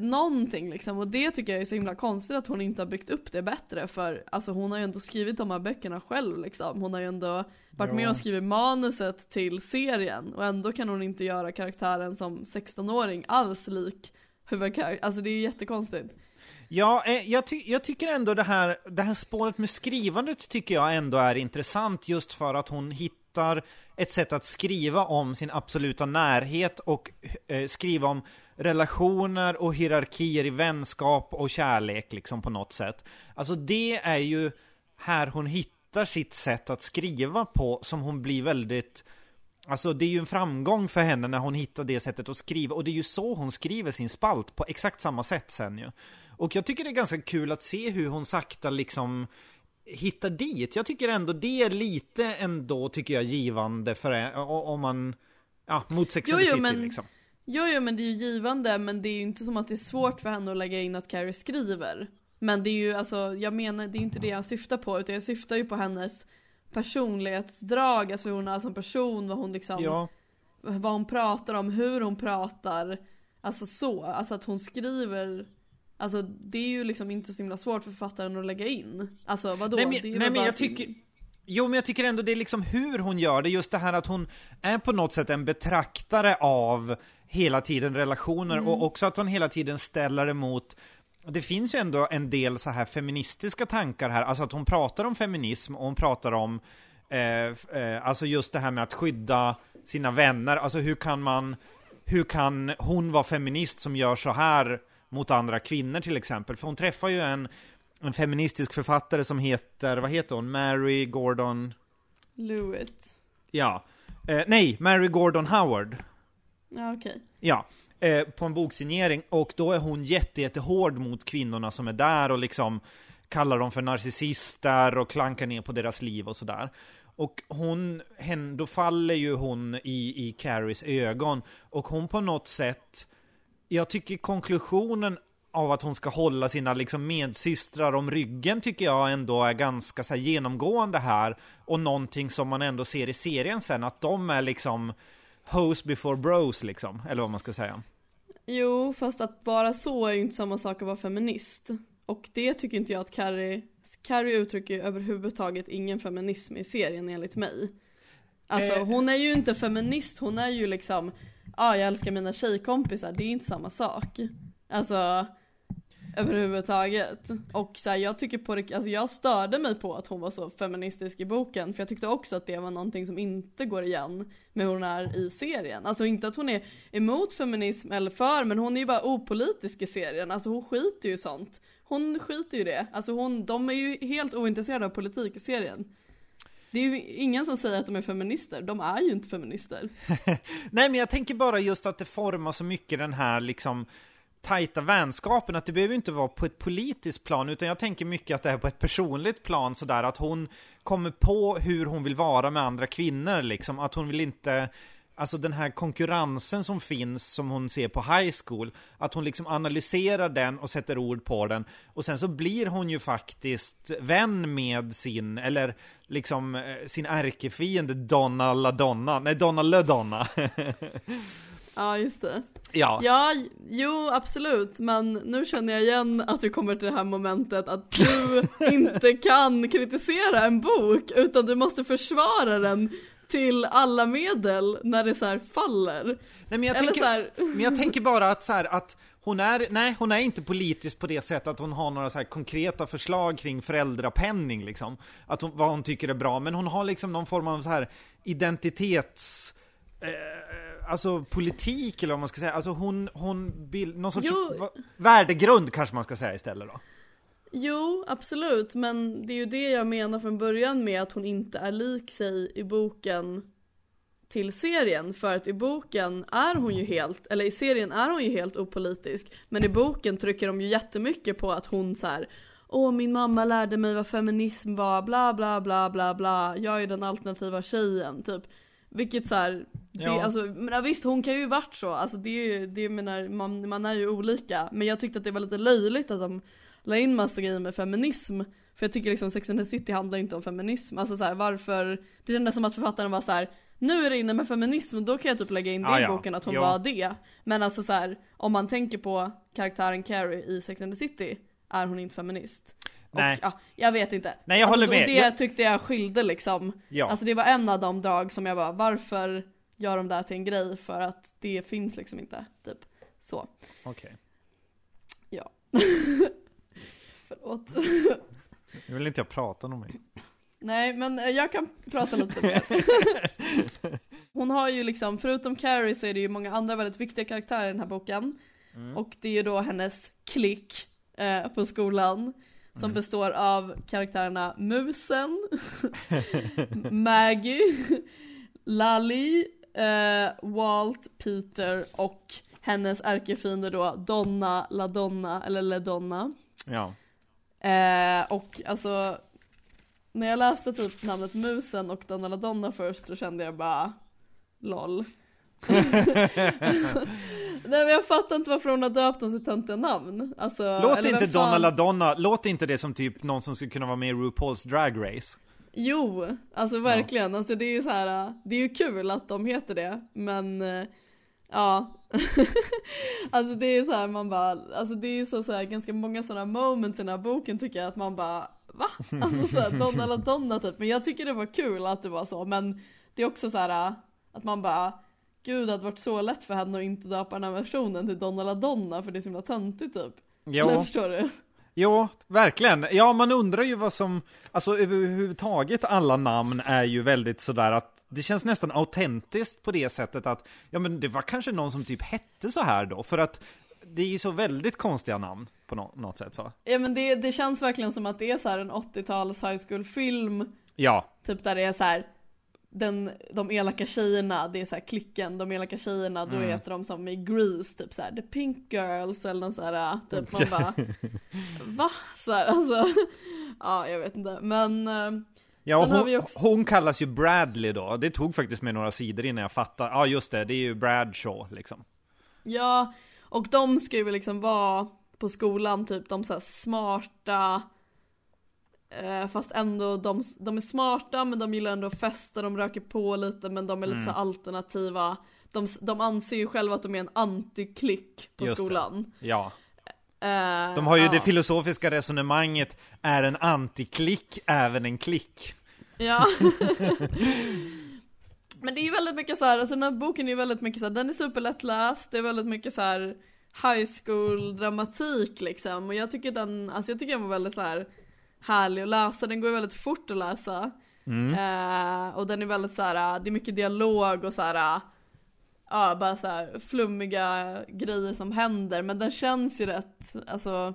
någonting liksom. Och det tycker jag är så himla konstigt att hon inte har byggt upp det bättre. För alltså hon har ju ändå skrivit de här böckerna själv liksom. Hon har ju ändå varit med Ja. och skrivit manuset till serien. Och ändå kan hon inte göra karaktären som 16-åring alls lik huvudkaraktär, alltså det är jättekonstigt. Ja, eh, jag, ty jag tycker ändå det här, det här spåret med skrivandet tycker jag ändå är intressant just för att hon hittar ett sätt att skriva om sin absoluta närhet och eh, skriva om relationer och hierarkier i vänskap och kärlek liksom på något sätt. Alltså det är ju här hon hittar sitt sätt att skriva på som hon blir väldigt Alltså det är ju en framgång för henne när hon hittar det sättet att skriva och det är ju så hon skriver sin spalt på exakt samma sätt sen ju. Och jag tycker det är ganska kul att se hur hon sakta liksom hittar dit. Jag tycker ändå det är lite ändå, tycker jag, givande för om man, ja, mot Sex Jo, jo, City men- liksom. Jo, jo men det är ju givande men det är ju inte som att det är svårt för henne att lägga in att Carrie skriver. Men det är ju alltså, jag menar, det är inte det jag syftar på utan jag syftar ju på hennes personlighetsdrag, alltså hur hon är som person, vad hon liksom, Ja, vad hon pratar om, hur hon pratar. Alltså så, alltså att hon skriver Alltså det är ju liksom inte så himla svårt för författaren att lägga in. Alltså vadå? Nej det är men, ju nej, men jag sin- tycker... Jo, men jag tycker ändå det är liksom hur hon gör det, just det här att hon är på något sätt en betraktare av hela tiden relationer Mm. och också att hon hela tiden ställer emot det finns ju ändå en del så här feministiska tankar här, alltså att hon pratar om feminism och hon pratar om eh, eh, alltså just det här med att skydda sina vänner, alltså hur kan man, hur kan hon vara feminist som gör så här mot andra kvinnor till exempel? För hon träffar ju en, en feministisk författare som heter, vad heter hon? Mary Gordon, Lewitt. ja, eh, nej, Mary Gordon Howard. Ja okej. Ja, eh, på en boksignering och då är hon jätte, jättehård mot kvinnorna som är där och liksom kallar dem för narcissister och klankar ner på deras liv och sådär. Och hon, hen, då faller ju hon i, i Carries ögon och hon på något sätt, jag tycker konklusionen av att hon ska hålla sina liksom medsystrar om ryggen tycker jag ändå är ganska så här genomgående här och någonting som man ändå ser i serien sen att de är liksom hoes before bros liksom, eller vad man ska säga. Jo, fast att vara så är ju inte samma sak att vara feminist. Och det tycker inte jag att Carrie, Carrie uttrycker ju överhuvudtaget ingen feminism i serien enligt mig. Alltså Eh. hon är ju inte feminist, hon är ju liksom, ah, jag älskar mina tjejkompisar, det är inte samma sak. Alltså, överhuvudtaget. Och så här, jag tycker på det, alltså jag störde mig på att hon var så feministisk i boken, för jag tyckte också att det var någonting som inte går igen med hur hon är i serien. Alltså inte att hon är emot feminism eller för, men hon är ju bara opolitisk i serien, alltså hon skiter ju i sånt. Hon skiter ju i det, alltså hon, de är ju helt ointresserade av politik i serien. Det är ju ingen som säger att de är feminister, de är ju inte feminister. [laughs] Nej, men jag tänker bara just att det formar så mycket den här liksom tajta vänskapen, att det behöver inte vara på ett politiskt plan, utan jag tänker mycket att det är på ett personligt plan sådär, att hon kommer på hur hon vill vara med andra kvinnor, liksom, att hon vill inte Alltså den här konkurrensen som finns som hon ser på high school, att hon liksom analyserar den och sätter ord på den och sen så blir hon ju faktiskt vän med sin, eller liksom eh, sin ärkefiende Donna LaDonna, nej Donna LaDonna. [laughs] Ja, just det. ja. Ja, jo absolut, men nu känner jag igen att vi kommer till det här momentet att du [laughs] inte kan kritisera en bok utan du måste försvara den till alla medel när det så här faller. Nej, men, jag Eller tänker, så här- men jag tänker bara att så här, att hon är, nej hon är inte politisk på det sättet att hon har några så konkreta förslag kring föräldrapenning liksom. Att hon, vad hon tycker är bra, men hon har liksom någon form av så här identitets... Eh, alltså politik eller vad man ska säga, alltså hon, hon bild, någon sorts Jo. värdegrund kanske man ska säga istället då. Jo, absolut, men det är ju det jag menar från början med att hon inte är lik sig i boken till serien. För att i boken är hon ju helt, eller i serien är hon ju helt opolitisk. Men i boken trycker de ju jättemycket på att hon så här Åh min mamma lärde mig vad feminism var, bla bla bla bla bla, jag är den alternativa tjejen, typ. Vilket så här, det, Ja. alltså, men visst hon kan ju varit så, alltså det är ju, det menar, man, man är ju olika. Men jag tyckte att det var lite löjligt att de la in massa grejer med feminism. För jag tycker liksom Sex and the City handlar inte om feminism. Alltså så här, varför, det kändes som att författaren var så här. Nu är det inne med feminism, då kan jag typ lägga in det Ah, i boken att hon Ja. var det. Men alltså så här, om man tänker på karaktären Carrie i Sex and the City, är hon inte feminist. Och, Nej. Ja, jag vet inte. Nej, jag håller och med. Det Jag- tyckte jag skilde liksom. Ja. Alltså det var en av de drag som jag bara, varför gör de det här till en grej? För att det finns liksom inte, typ. Så. Okej. Ja. [laughs] Förlåt. Nu vill inte jag prata om mig. Nej, men eh, jag kan prata lite mer. [laughs] Hon har ju liksom, förutom Carrie så är det ju många andra väldigt viktiga karaktärer i den här boken. Och det är ju då hennes klick eh, på skolan. Som består av karaktärerna Musen, [laughs] Maggie, Lally, eh, Walt, Peter och hennes ärkefiende då Donna, La Donna, eller Le Donna. Ja. Eh, och alltså, när jag läste typ namnet Musen och Donna La Donna först, då kände jag bara LOL. [laughs] Nej men jag fattar inte varför hon har döpt dem så töntiga namn. Alltså, Låt inte Donna La Donna, låt inte det som typ någon som skulle kunna vara med i RuPaul's Drag Race. Jo, alltså verkligen. Alltså det är ju så här, det är ju kul att de heter det, men eh, ja. [laughs] alltså det är så här man bara, alltså det är så, så här, ganska många sådana moments i den här boken tycker jag att man bara, va? [laughs] Alltså så här, Donna Donna typ. Men jag tycker det var kul att det var så, men det är också så här att man bara, gud det hade varit så lätt för henne att inte döpa den här versionen till Donna Donna för det är så himla töntigt typ. Jo, förstår du? Jo, verkligen. Ja, man undrar ju vad som, alltså överhuvudtaget alla namn är ju väldigt sådär att det känns nästan autentiskt på det sättet att, ja men det var kanske någon som typ hette så här då, för att det är ju så väldigt konstiga namn på nå- något sätt så. Ja men det, det känns verkligen som att det är så en 80-tals high school film Ja, Typ där det är så här den, de elaka tjejerna, det är så här klicken, de elaka tjejerna, då heter de som i Grease, typ så här The Pink Girls eller någon så här, typ man bara [laughs] Va? Så här, alltså, [laughs] ja jag vet inte, men eh, ja hon, också- hon kallas ju Bradley då, det tog faktiskt med några sidor innan jag fattade, ja just det, det är ju Bradshaw liksom. ja, och de ska ju liksom vara på skolan, typ. De så smarta eh, Fast ändå, de, de är smarta men de gillar ändå att festa, de röker på lite men de är lite så här alternativa de, de anser ju själva att de är en antiklick på Just det. skolan. Ja. Eh, De har ju ja. det filosofiska resonemanget, är en antiklick även en klick? Ja. [laughs] [laughs] Men det är ju väldigt mycket så här, alltså den här boken är ju väldigt mycket så här, den är superlättläst, det är väldigt mycket så här high school dramatik liksom. Och jag tycker den, alltså jag tycker den var väldigt så här härlig att läsa, den går ju väldigt fort att läsa. Eh, och den är väldigt så här, det är mycket dialog och så här. Ja, bara så här flummiga grejer som händer, men den känns ju rätt, alltså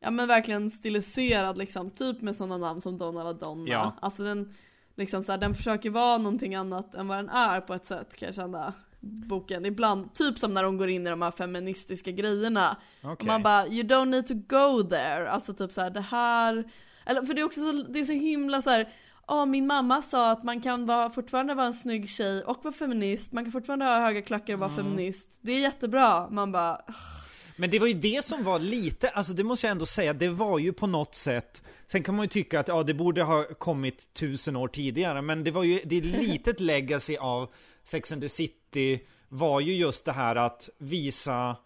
Ja men verkligen stiliserad liksom, typ med sådana namn som Donna la Donna. Ja. Alltså den, liksom så här, den försöker vara någonting annat än vad den är på ett sätt kan jag känna. Boken, ibland, typ som när de går in i de här feministiska grejerna. Okej. Och man bara, you don't need to go there. Alltså typ så här, det här, eller för det är också så, det är så himla så här. Åh, min mamma sa att man kan vara, fortfarande vara en snygg tjej och vara feminist, man kan fortfarande ha höga klackar och vara feminist. Det är jättebra, man bara, Men det var ju det som var lite, alltså det måste jag ändå säga, det var ju på något sätt Sen kan man ju tycka att ja, det borde ha kommit tusen år tidigare, men det var ju, det är litet [laughs] legacy av Sex and the City var ju just det här att visa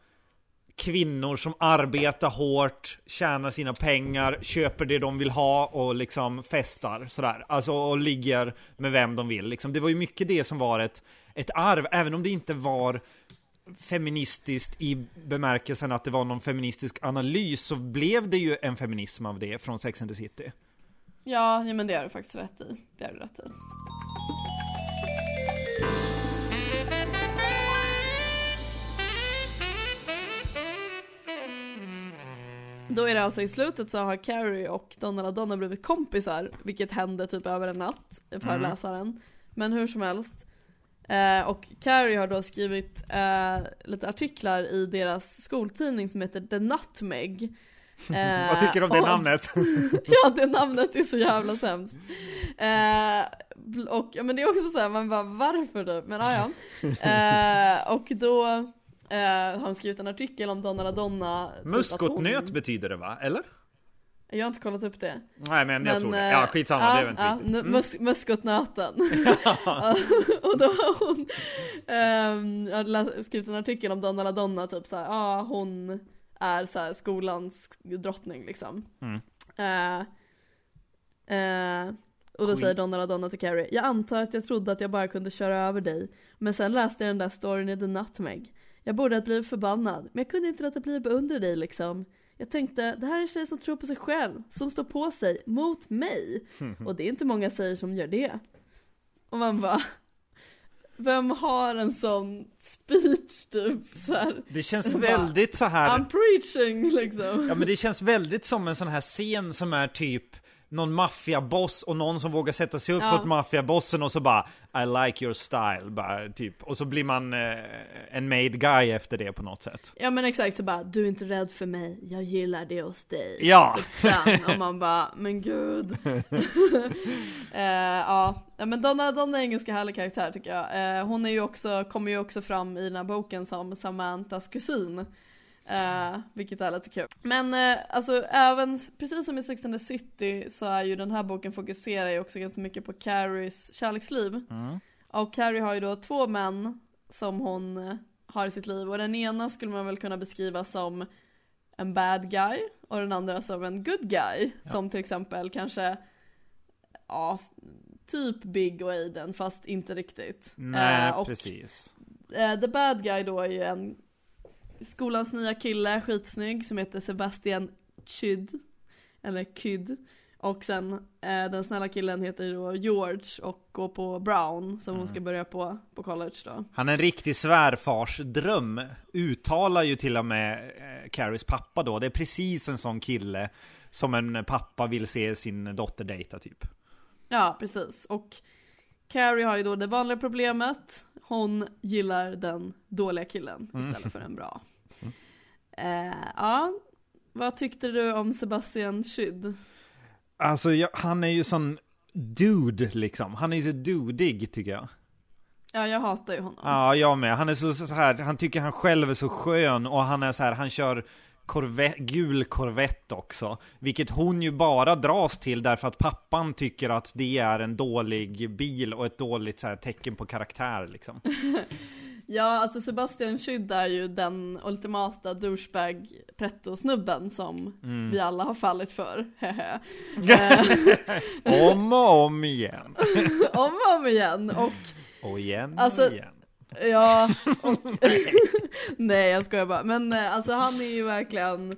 kvinnor som arbetar hårt, tjänar sina pengar, köper det de vill ha och liksom festar sådär. Alltså och ligger med vem de vill. Liksom. Det var ju mycket det som var ett, ett arv, även om det inte var feministiskt i bemärkelsen att det var någon feministisk analys så blev det ju en feminism av det från Sex and the City. ja, ja men det har du faktiskt rätt i. Det har du rätt i. Då är det alltså i slutet så har Carrie och Donna och Donna blivit kompisar, vilket hände typ över en natt för läsaren. Men hur som helst. Eh, och Carrie har då skrivit eh, lite artiklar i deras skoltidning som heter The Nutmeg. [laughs] Eh, Vad tycker du om det och- namnet? [laughs] Ja, det namnet är så jävla sämst. Eh, och men det är också så här, man bara varför typ? Men ja, ja. [laughs] Eh, och då eh, har de skrivit en artikel om Donna Donna. typ Muskotnöt hon- betyder det va? Eller? Jag har inte kollat upp det. Nej men jag tror det. eh, Ja skitsamma, ja, det är inte ja, Mm. mus- Muskotnöten. [laughs] och då har hon lä- skrivit en artikel om Donna Donna, typ såhär, ja ah, hon är så här skolans drottning liksom. Mm. Eh, eh, och då Queen. säger Donna Donna till Carrie, jag antar att jag trodde att jag bara kunde köra över dig, men sen läste jag den där storyn i The Nutmeg. Jag borde ha blivit förbannad, men jag kunde inte låta bli att beundra dig liksom. Jag tänkte, det här är en tjej som tror på sig själv, som står på sig, mot mig. [laughs] Och det är inte många tjejer som gör det. Och man bara, vem har en sån speech typ så här? Det känns Bara, väldigt så här. I'm preaching liksom. Ja men det känns väldigt som en sån här scen som är typ någon maffiaboss och någon som vågar sätta sig upp Ja. för maffiabossen och så bara I like your style, bara typ. Och så blir man eh, en made guy efter det på något sätt. Ja men exakt så bara, du är inte rädd för mig, jag gillar det hos dig. Ja! Den, och man bara, men gud. [laughs] [laughs] eh, ja, Ja, men Donna, Donna är en ganska härlig karaktär tycker jag. Eh, hon är ju också, kommer ju också fram i den här boken som Samantas kusin. Eh, vilket är lite kul. Men eh, alltså även, precis som i Sex and the City så är ju den här boken fokuserar ju också ganska mycket på Carries kärleksliv. Och Carrie har ju då två män som hon eh, har i sitt liv och den ena skulle man väl kunna beskriva som en bad guy och den andra som en good guy. Som till exempel kanske, ja, typ Big och Aiden fast inte riktigt. Nej, Eh, och precis. the bad guy då är ju en skolans nya kille, skitsnygg, som heter Sebastian Chyd. Eller Kyd. Och sen eh, den snälla killen heter då George och går på Brown som hon ska börja på, på college då. Han är en riktig svärfarsdröm. Uttalar ju till och med eh, Carries pappa då. Det är precis en sån kille som en pappa vill se sin dotter dejta typ. Ja, precis. Och Carrie har ju då det vanliga problemet. Hon gillar den dåliga killen istället för den bra. Eh, ja, vad tyckte du om Sebastian Schyd? Alltså jag, han är ju sån dude liksom. Han är ju så dudig tycker jag. Ja, jag hatar ju honom. Ja, jag med. Han är så, så här, han tycker han själv är så skön och han är så här, han kör korvett, gul korvett också. Vilket hon ju bara dras till därför att pappan tycker att det är en dålig bil och ett dåligt så här, tecken på karaktär liksom. [laughs] Ja, alltså Sebastian Schyd är ju den ultimata douchebag pretto-snubben som Mm. vi alla har fallit för. [laughs] Om och om igen. [laughs] om och om igen. Och Och igen Alltså- och igen. Ja, [laughs] och, nej jag skojar bara. Men eh, alltså han är ju verkligen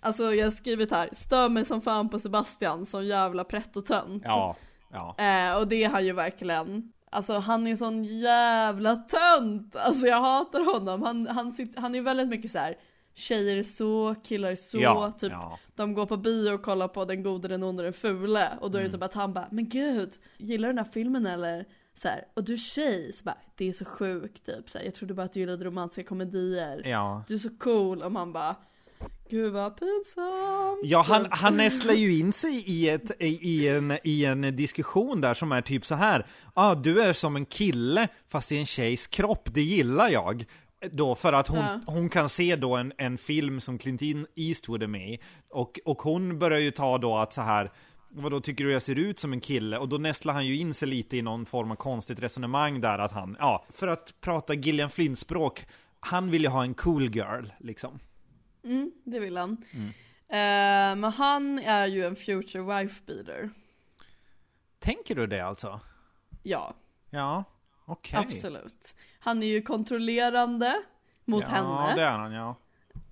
Alltså jag har skrivit här, stör mig som fan på Sebastian, som jävla pretto-tönt. Ja, ja. Eh, och det är han ju verkligen. Alltså han är sån jävla tönt! Alltså jag hatar honom. Han, han, sitter, han är väldigt mycket så här. tjejer är så, killar är så, Ja, typ ja. de går på bio och kollar på den gode, den onde, den fule och då är det Mm. typ att han bara, men gud, gillar du den här filmen eller? Så här, och du är tjej, så bara, det är så sjukt typ så här, jag trodde bara att du gillade romantiska komedier. ja. Du är så cool och man bara, gud vad pinsamt. Ja, han, han nästlar ju in sig i, ett, i, en, i en diskussion där som är typ så här. ah, du är som en kille fast i en tjejs kropp, det gillar jag. Då för att hon, Ja. hon kan se då en, en film som Clint Eastwood är med i. Och, och hon börjar ju ta då att så här, Vadå, tycker du jag ser ut som en kille? Och då nästlar han ju in sig lite i någon form av konstigt resonemang där att han, ja, för att prata Gillian Flynn-språk, han vill ju ha en cool girl, liksom. Mm, det vill han. Eh, men han är ju en future wife beater. Tänker du det alltså? Ja, Ja, okej. absolut. Han är ju kontrollerande mot ja, henne. det är han, ja.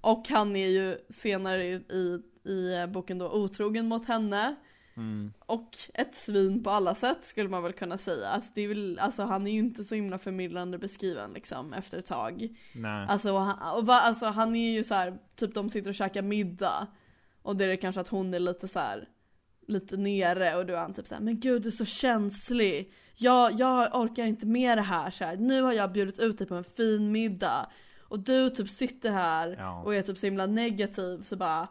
Och han är ju senare i, i, i boken då otrogen mot henne. Mm. Och ett svin på alla sätt skulle man väl kunna säga. Alltså, det är väl, alltså han är ju inte så himla förmildrande beskriven liksom efter ett tag. Nej. Alltså, han, och va, alltså han är ju så här, typ de sitter och käkar middag. Och det är kanske att hon är lite så här lite nere och då är han typ så här, men gud du är så känslig. Jag, jag orkar inte med det här, så här. Nu har jag bjudit ut dig på en fin middag. och du typ sitter här Ja. och är typ så himla negativ så bara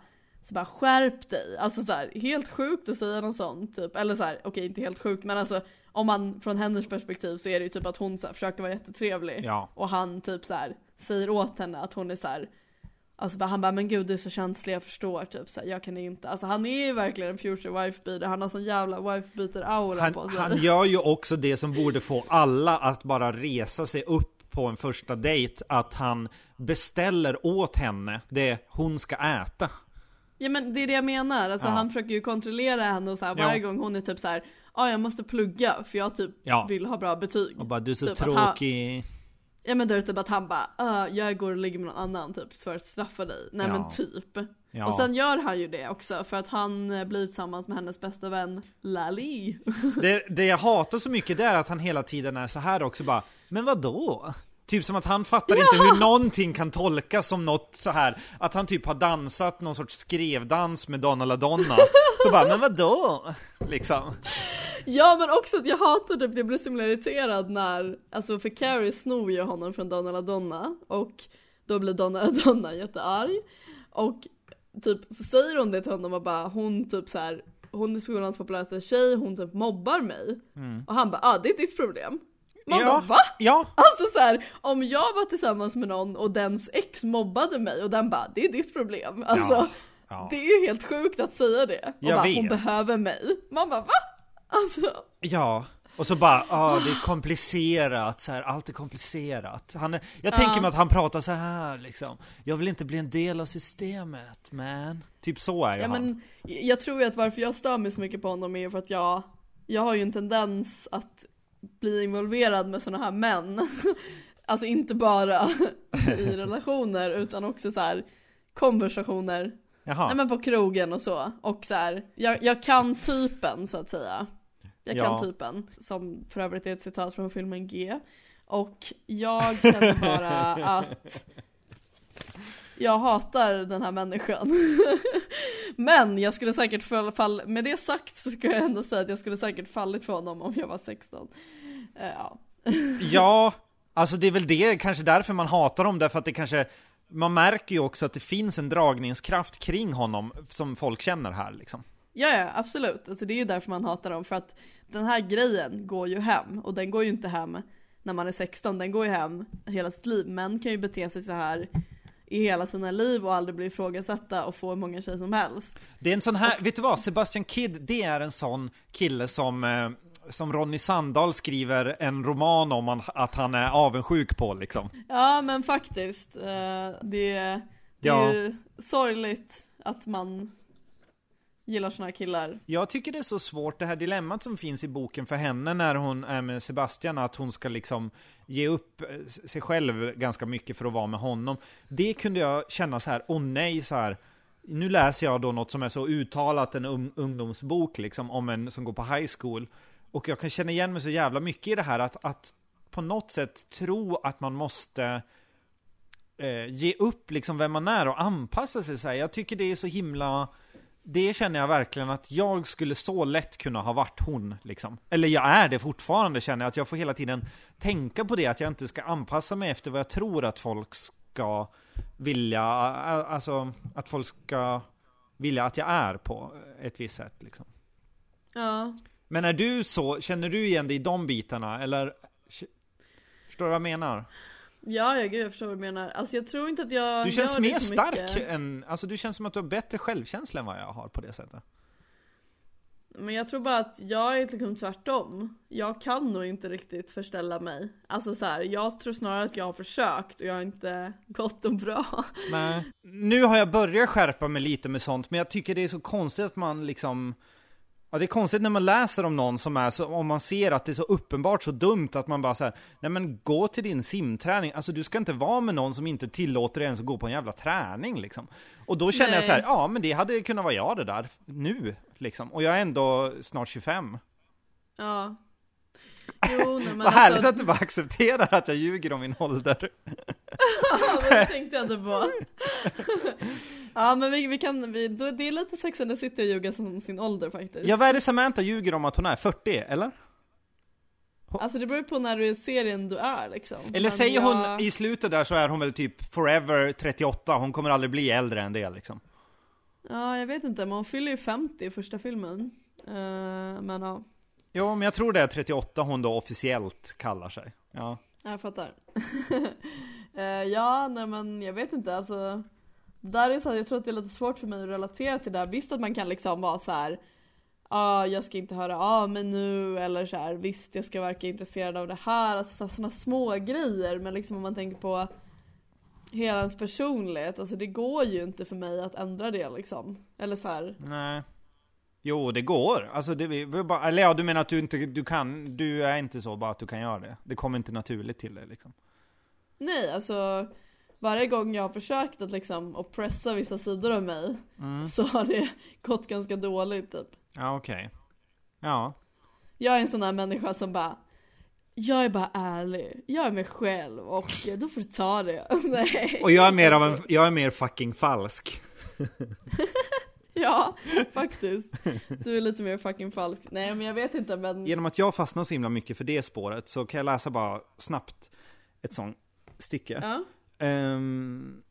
bara skärp dig. Alltså så här, helt sjukt att säga något sånt typ. Eller så här, okej inte helt sjukt men alltså om man från hennes perspektiv så är det ju typ att hon så här, försöker vara jättetrevlig. Ja. Och han typ så här säger åt henne att hon är så här. Alltså bara, han bara men gud du är så känslig jag förstår typ så här, jag kan inte. Alltså han är ju verkligen en future wife beater. Han har sån jävla wife beater aura Han, på sig. han gör ju också det som borde få alla att bara resa sig upp på en första dejt, att han beställer åt henne det hon ska äta. Ja men det är det jag menar, alltså Ja. han försöker ju kontrollera henne och så här, varje gång hon är typ så här. Ja jag måste plugga för jag typ Ja. vill ha bra betyg. Och bara du är så Typ att han- tråkig. Ja men då är det typ att han bara, "Ah, jag går och ligger med någon annan typ för att straffa dig. Nej Ja. men typ. Ja. Och sen gör han ju det också för att han eh, blir tillsammans med hennes bästa vän Lali. Det, det jag hatar så mycket det är att han hela tiden är så här också bara, men vad då? Typ som att han fattar inte hur någonting kan tolkas som något så här att han typ har dansat någon sorts skrevdans med Donna La Donna. Så bara, men vad då? Liksom. Ja men också att jag hatar typ, jag blir så himla irriterad när, alltså för Carrie snor ju honom från Donna La Donna och då blir Donna La Donna jättearg och typ så säger hon det till honom och bara hon typ så här hon är skolans populäraste tjej, hon typ mobbar mig. Och han bara ah det är ditt problem. Man ja, bara va? ja, Alltså så här, om jag var tillsammans med någon och dens ex mobbade mig och den bara det är ditt problem. Alltså Ja, ja. det är ju helt sjukt att säga det. Och Jag bara, vet. hon behöver mig. Man bara va? Alltså. ja. Och så bara, ah, det är komplicerat, så här, allt är komplicerat. Han är, jag Ja. tänker mig att han pratar så här liksom. Jag vill inte bli en del av systemet, man. Typ så är ju Ja han. men jag tror ju att varför jag stör mig så mycket på honom är för att jag, jag har ju en tendens att bli involverad med sådana här män. [laughs] Alltså inte bara i [laughs] relationer utan också så här konversationer. Jaha. Nej men på krogen och så. Och så här, jag, jag kan typen så att säga. Jag Ja. kan typen. Som för övrigt är ett citat från filmen G. Och jag känner bara [laughs] att jag hatar den här människan. [laughs] Men jag skulle säkert fall, med det sagt så ska jag ändå säga att jag skulle säkert fallit för honom om jag var 16. Eh, ja. [laughs] Ja, alltså det är väl det, kanske därför man hatar dem, därför att det kanske man märker ju också att det finns en dragningskraft kring honom som folk känner här liksom. Ja, ja, absolut. Alltså det är ju därför man hatar dem, för att den här grejen går ju hem, och den går ju inte hem när man är 16, den går ju hem hela sitt liv. Män kan ju bete sig så här i hela sina liv och aldrig bli ifrågasatta och få hur många tjejer som helst. Det är en sån här, vet du vad, Sebastian Kidd, det är en sån kille som, eh, som Ronny Sandahl skriver en roman om han- att han är avundsjuk på liksom. Ja, men faktiskt. eh, Det, det är Ja. ju sorgligt att man gillar såna här killar. Jag tycker det är så svårt, det här dilemmat som finns i boken för henne när hon är med Sebastian, att hon ska liksom ge upp eh, sig själv ganska mycket för att vara med honom. Det kunde jag känna så här, åh nej, så här. Nu läser jag då något som är så uttalat en un- ungdomsbok liksom, om en som går på high school. Och jag kan känna igen mig så jävla mycket i det här att, att på något sätt tro att man måste eh, ge upp liksom vem man är och anpassa sig så här. Jag tycker det är så himla det känner jag verkligen att jag skulle så lätt kunna ha varit hon liksom. Eller jag är det fortfarande känner jag, att jag får hela tiden tänka på det, att jag inte ska anpassa mig efter vad jag tror att folk ska vilja, alltså att folk ska vilja att jag är på ett visst sätt liksom. Ja. Men är du så, känner du igen dig i de bitarna eller? Förstår du vad jag menar? Ja, ja, gud jag förstår vad du menar. Alltså jag tror inte att jag Du känns mer stark mycket. än, alltså du känns som att du har bättre självkänsla än vad jag har på det sättet. Men jag tror bara att jag är liksom tvärtom. Jag kan nog inte riktigt förställa mig. Alltså så här, jag tror snarare att jag har försökt och jag har inte [laughs] gått dem bra. Nej. Nu har jag börjat skärpa mig lite med sånt, men jag tycker det är så konstigt att man liksom Ja, det är konstigt när man läser om någon som är så, om man ser att det är så uppenbart så dumt att man bara säger nej men gå till din simträning, alltså du ska inte vara med någon som inte tillåter dig ens att gå på en jävla träning liksom. Och då känner jag Nej. så här, ja men det hade kunnat vara jag det där, nu liksom. Och jag är ändå snart 25. Ja. Jo, nej, men [laughs] Vad härligt alltså, att du bara accepterar att jag ljuger om min ålder. [laughs] Ja, det tänkte jag inte på. [laughs] Ja men vi, vi kan, vi, det är lite Sex and the City att ljuga som sin ålder faktiskt. Ja, vad är det Samantha ljuger om att hon är? 40, eller? Alltså det beror ju på när du är serien du är liksom. Eller Men säger jag- hon i slutet där så är hon väl typ forever 38, hon kommer aldrig bli äldre än det liksom. Ja, jag vet inte, men hon fyller ju 50 i första filmen. Eh, men ja, Ja, men jag tror det är 38 hon då officiellt kallar sig. Ja. jag fattar. [laughs] Eh, ja, nej men jag vet inte, alltså. Där är så här, jag tror att det är lite svårt för mig att relatera till det där. Visst att man kan liksom vara så här. Ja, jag ska inte höra av mig nu eller så här. Visst, jag ska verka intresserad av det här. Alltså så här, såna små grejer. Men liksom om man tänker på hela ens personlighet. Alltså det går ju inte för mig att ändra det liksom. Eller så här. Nej. Jo, det går. Alltså, det, bara, eller ja, du menar att du inte, du kan, du är inte så bara att du kan göra det. Det kommer inte naturligt till dig liksom. Nej, alltså varje gång jag har försökt att liksom oppressa vissa sidor av mig så har det [laughs] gått ganska dåligt typ. Ja, okej. Ja. Jag är en sån här människa som bara jag är bara ärlig, jag är mig själv och då får du ta det. [laughs] Nej. Och jag är mer av en, jag är mer fucking falsk. [laughs] [laughs] Ja, faktiskt. Du är lite mer fucking falsk. Nej men jag vet inte men Genom att jag fastnar så himla mycket för det spåret så kan jag läsa bara snabbt ett sånt stycke. ja. Ehm,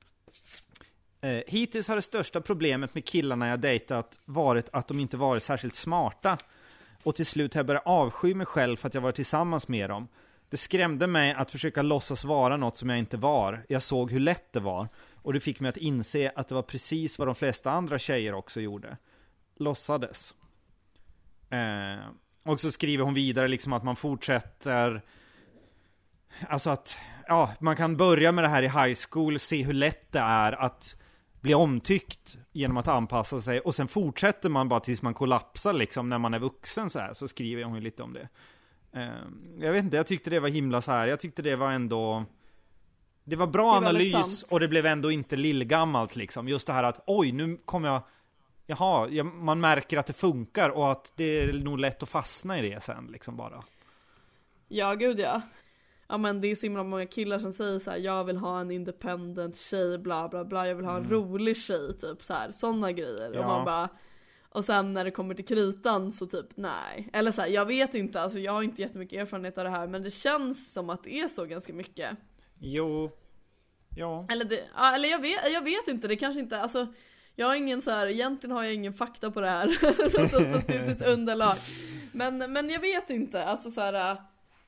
eh, hittills har det största problemet med killarna jag dejtat varit att de inte varit särskilt smarta. Och till slut har jag börjat avsky mig själv för att jag var tillsammans med dem. Det skrämde mig att försöka låtsas vara något som jag inte var. Jag såg hur lätt det var. Och det fick mig att inse att det var precis vad de flesta andra tjejer också gjorde. Låtsades. Eh, och så skriver hon vidare liksom att man fortsätter Alltså att, ja, man kan börja med det här i high school, se hur lätt det är att bli omtyckt genom att anpassa sig och sen fortsätter man bara tills man kollapsar liksom när man är vuxen så här, så skriver hon ju lite om det. Eh, jag vet inte, jag tyckte det var himla så här. jag tyckte det var ändå det var bra Det väldigt analys och det blev ändå inte lillgammalt liksom. Just det här att oj, nu kommer jag Jaha, ja, man märker att det funkar och att det är nog lätt att fastna i det sen liksom bara. Ja gud ja. Ja men det är så himla många killar som säger så här: jag vill ha en independent tjej bla bla bla, jag vill ha en rolig tjej typ så här, sådana grejer. Mm. Ja. Och man bara och sen när det kommer till kritan så typ nej. Eller så här, jag vet inte, alltså jag har inte jättemycket erfarenhet av det här men det känns som att det är så ganska mycket. Jo, ja. Eller, det, eller jag, vet, jag vet inte, det kanske inte, alltså jag har ingen så här, egentligen har jag ingen fakta på det här, [laughs] något statistiskt underlag. Men, men jag vet inte, alltså så här,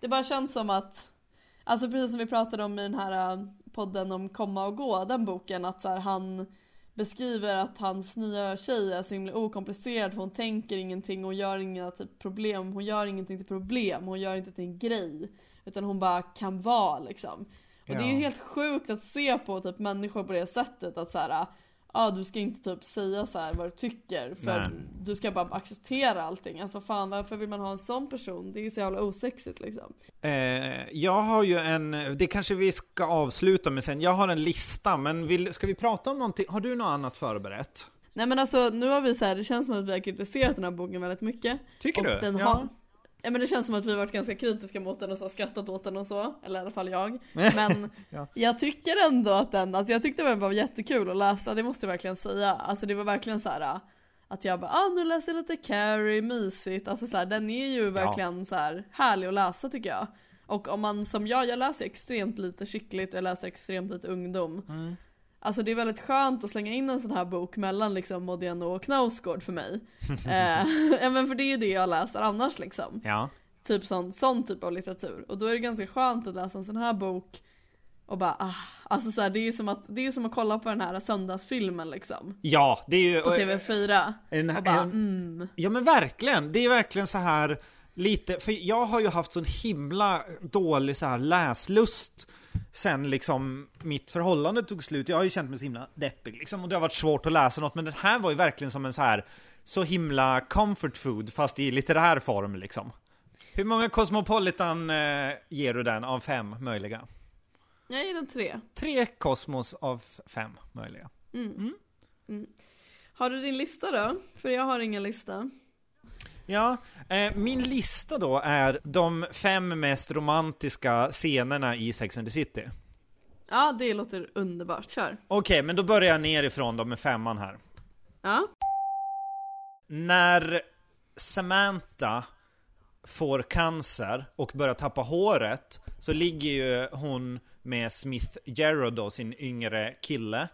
det bara känns som att, alltså precis som vi pratade om i den här äh, podden om komma och gå, den boken, att så här, han beskriver att hans nya tjej är så himla okomplicerad för hon tänker ingenting, hon gör inga typ problem, hon gör ingenting till problem, hon gör inte till en grej. Utan hon bara kan vara liksom. Och det är ju Ja. helt sjukt att se på typ människor på det sättet att så här. Ja du ska inte typ säga så vad du tycker för Nej. du ska bara acceptera allting. Alltså vad fan varför vill man ha en sån person? Det är ju så jävla osexigt liksom. Eh, jag har ju en, det kanske vi ska avsluta med sen. Jag har en lista, men vill, ska vi prata om någonting? Har du något annat förberett? Nej men alltså nu har vi så här, det känns som att vi har kritiserat den här boken väldigt mycket. Tycker och du? Den Ja. har, ja men det känns som att vi varit ganska kritiska mot den och så skrattat åt den och så. Eller i alla fall jag. [laughs] Men Ja. jag tycker ändå att den, alltså jag tyckte den var jättekul att läsa, det måste jag verkligen säga. Alltså det var verkligen så här att jag bara, ah nu läser jag lite Carrie, mysigt. Alltså så här, den är ju verkligen så här härlig att läsa tycker jag. Och om man som jag, jag läser extremt lite skickligt och jag läser extremt lite ungdom. Mm. Alltså det är väldigt skönt att slänga in en sån här bok mellan liksom Modiano och Knausgård för mig. [laughs] eh, [laughs] ja men för det är ju det jag läser annars liksom. Ja. Typ sån, sån typ av litteratur. Och då är det ganska skönt att läsa en sån här bok och bara ah, alltså så här, det är ju som att, det är som att kolla på den här söndagsfilmen liksom. Ja, det är ju... På TV4. En, Och bara en, mm. Ja men verkligen, det är verkligen så här lite, för jag har ju haft sån himla dålig så här läslust sen liksom mitt förhållande tog slut. Jag har ju känt mig så himla deppig liksom och det har varit svårt att läsa något men den här var ju verkligen som en så här så himla comfort food fast i litterär form liksom. Hur många Cosmopolitan eh, ger du den av fem möjliga? Jag ger den tre. Tre Cosmos av fem möjliga. Har du din lista då? För jag har ingen lista. Ja, eh, min lista då är de fem mest romantiska scenerna i Sex and the City. Ja det låter underbart, kör. Okej, men då börjar jag nerifrån då med femman här. Ja. När Samantha får cancer och börjar tappa håret så ligger ju hon med Smith Jarrod då, sin yngre kille.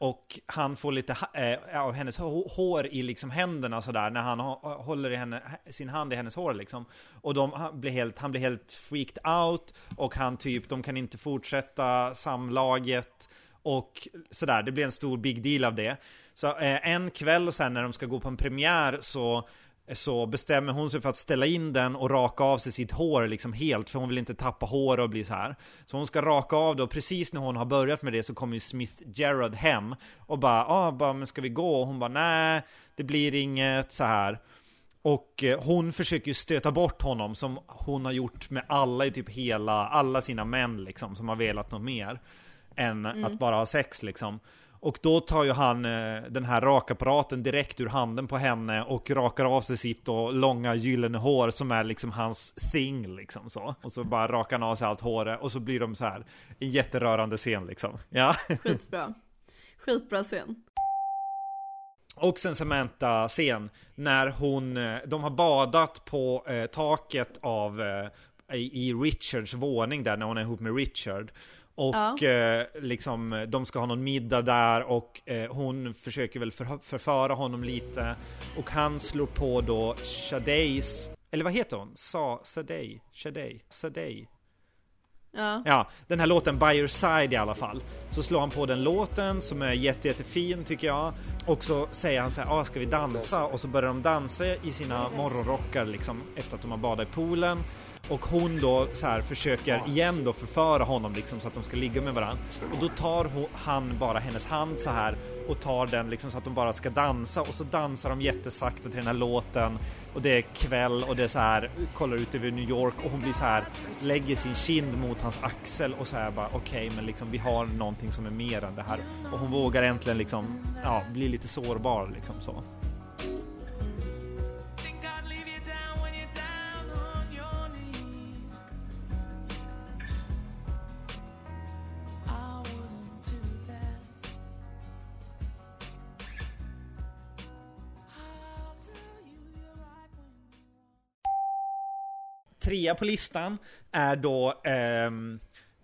Och han får lite eh, av hennes hår i liksom händerna sådär när han håller i henne, sin hand i hennes hår liksom. Och de, han, blir helt, han blir helt freaked out och han typ, de kan inte fortsätta samlaget och sådär. Det blir en stor big deal av det. Så eh, en kväll sen när de ska gå på en premiär så så bestämmer hon sig för att ställa in den och raka av sig sitt hår liksom helt för hon vill inte tappa hår och bli så här. Så hon ska raka av det och precis när hon har börjat med det så kommer ju Smith Gerard hem och bara, ah, bara men ska vi gå? Och hon bara, nej, det blir inget så här. Och eh, hon försöker ju stöta bort honom som hon har gjort med alla i typ hela, alla sina män liksom som har velat något mer än mm. att bara ha sex liksom. Och då tar ju han eh, den här rakapparaten direkt ur handen på henne och rakar av sig sitt och långa gyllene hår som är liksom hans thing liksom så. Och så bara rakar han av sig allt håret och så blir de så här en jätterörande scen liksom. Ja. Skitbra. Skitbra scen. Och sen Samantha-scen när hon, eh, de har badat på eh, taket av eh, i, i Richards våning där när hon är ihop med Richard. Och ja. eh, liksom, de ska ha någon middag där och eh, hon försöker väl för, förföra honom lite. Och han slår på då Shadeis, eller vad heter hon? Sa, Sadei, Shadei, Sadei. Ja. ja, den här låten By Your Side i alla fall. Så slår han på den låten som är jätte, jättefin tycker jag. Och så säger han så här, ah, ska vi dansa? Och så börjar de dansa i sina morgonrockar liksom efter att de har badat i poolen. Och hon då så här försöker igen då förföra honom liksom så att de ska ligga med varandra. Och då tar hon, han bara hennes hand så här och tar den liksom så att de bara ska dansa. Och så dansar de jättesakta till den här låten. Och det är kväll och det är så här kollar ut över New York. Och hon blir så här lägger sin kind mot hans axel och så här bara okej okay, men liksom vi har någonting som är mer än det här. Och hon vågar äntligen liksom ja bli lite sårbar liksom så. Trea på listan är då eh,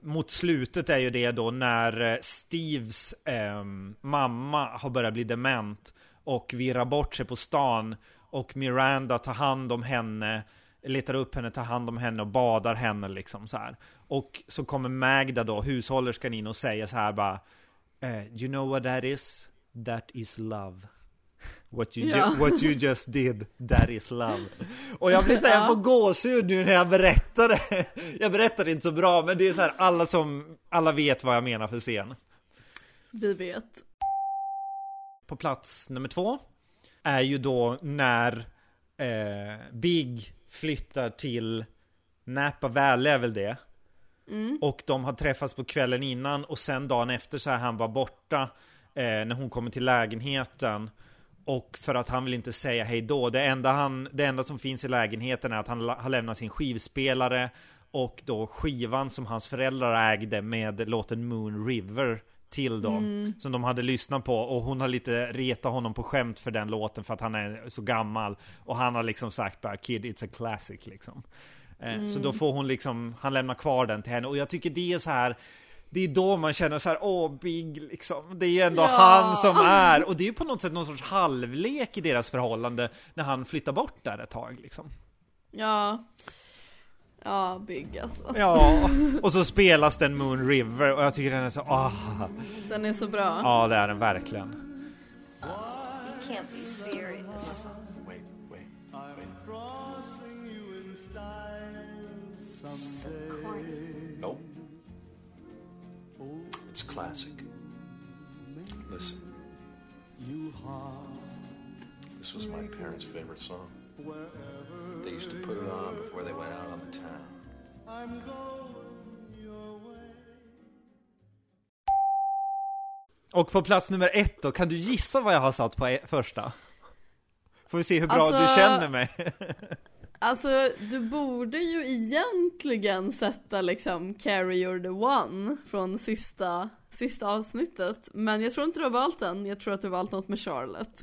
mot slutet är ju det då när eh, Steves eh, mamma har börjat bli dement och virrar bort sig på stan och Miranda tar hand om henne letar upp henne, tar hand om henne och badar henne liksom så här. Och så kommer Magda då, hushållerskan in och säger så här bara eh, You know what that is? That is love. What you, ja. what you just did, that is love. Och jag blir såhär, ja. jag får gåshud nu när jag berättar det. Jag berättar det inte så bra, men det är så här, alla som, alla vet vad jag menar för scen. Vi vet. På plats nummer två är ju då när eh, Big flyttar till Napa Valley är väl det. Mm. Och de har träffats på kvällen innan och sen dagen efter så är han bara borta eh, när hon kommer till lägenheten. Och för att han vill inte säga hej då. Det enda, han, det enda som finns i lägenheten är att han har lämnat sin skivspelare och då skivan som hans föräldrar ägde med låten Moon River till dem. Mm. Som de hade lyssnat på och hon har lite retat honom på skämt för den låten för att han är så gammal. Och han har liksom sagt bara Kid it's a classic liksom. Mm. Så då får hon liksom, han lämnar kvar den till henne och jag tycker det är så här det är då man känner så här, åh Big liksom, det är ju ändå ja. han som är, och det är ju på något sätt någon sorts halvlek i deras förhållande när han flyttar bort där ett tag liksom. Ja, ja Big alltså. Ja, och så spelas den Moon River och jag tycker den är så, ah. Den är så bra. Ja, det är den verkligen. Uh, can't classic. Listen. This was my parents' favorite song. They used to put it on before they went out on the town. Och på plats nummer ett då, kan du gissa vad jag har satt på e- första? Får vi se hur bra alltså, du känner mig. [laughs] Alltså, du borde ju egentligen sätta liksom Carry You're the One från sista, sista avsnittet. Men jag tror inte du har valt den, jag tror att du har valt något med Charlotte.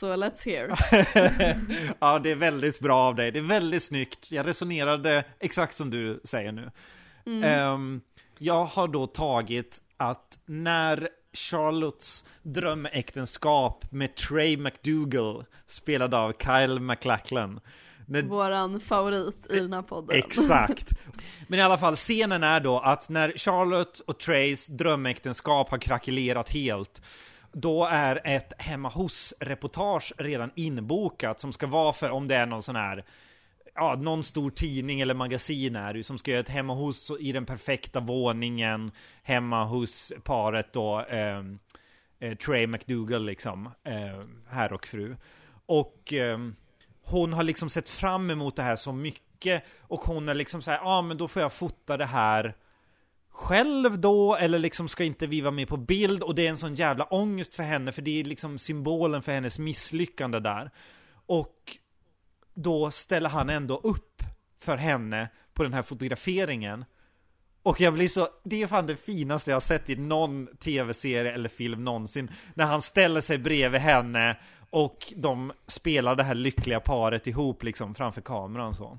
Så let's hear. [laughs] ja, det är väldigt bra av dig. Det är väldigt snyggt. Jag resonerade exakt som du säger nu. Mm. Um, jag har då tagit att när Charlottes drömäktenskap med Trey McDougall, spelad av Kyle MacLachlan. När... Våran favorit i den här podden. Exakt. Men i alla fall, scenen är då att när Charlotte och Trays drömäktenskap har krackelerat helt, då är ett hemma hos-reportage redan inbokat som ska vara för om det är någon sån här ja, någon stor tidning eller magasin är det som ska göra ett hemma hos i den perfekta våningen hemma hos paret då eh, eh, Trey McDougall liksom, eh, herr och fru. Och eh, hon har liksom sett fram emot det här så mycket och hon är liksom så här, ja ah, men då får jag fota det här själv då, eller liksom ska inte vi vara med på bild? Och det är en sån jävla ångest för henne, för det är liksom symbolen för hennes misslyckande där. Och då ställer han ändå upp för henne på den här fotograferingen. Och jag blir så, det är fan det finaste jag har sett i någon tv-serie eller film någonsin. När han ställer sig bredvid henne och de spelar det här lyckliga paret ihop liksom framför kameran så.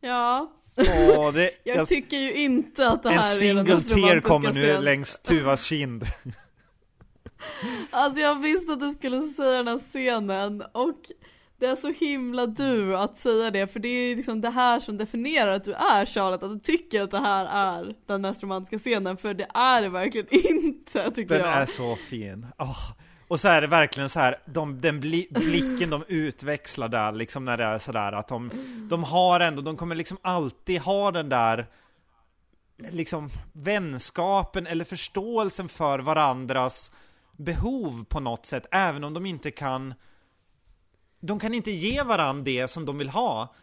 Ja. Åh, det, [laughs] jag, jag, tycker ju inte att det här är En single tear kommer nu längs [laughs] Tuvas kind. [laughs] Alltså jag visste att du skulle säga den här scenen och det är så himla du att säga det, för det är liksom det här som definierar att du är Charlotte, att du tycker att det här är den mest romantiska scenen, för det är det verkligen inte tycker den jag. Den är så fin. Oh. Och så är det verkligen så här, de, den bli, blicken de utväxlar där, liksom när det är sådär att de, de har ändå, de kommer liksom alltid ha den där liksom vänskapen eller förståelsen för varandras behov på något sätt, även om de inte kan de kan inte ge varandra det som de vill ha.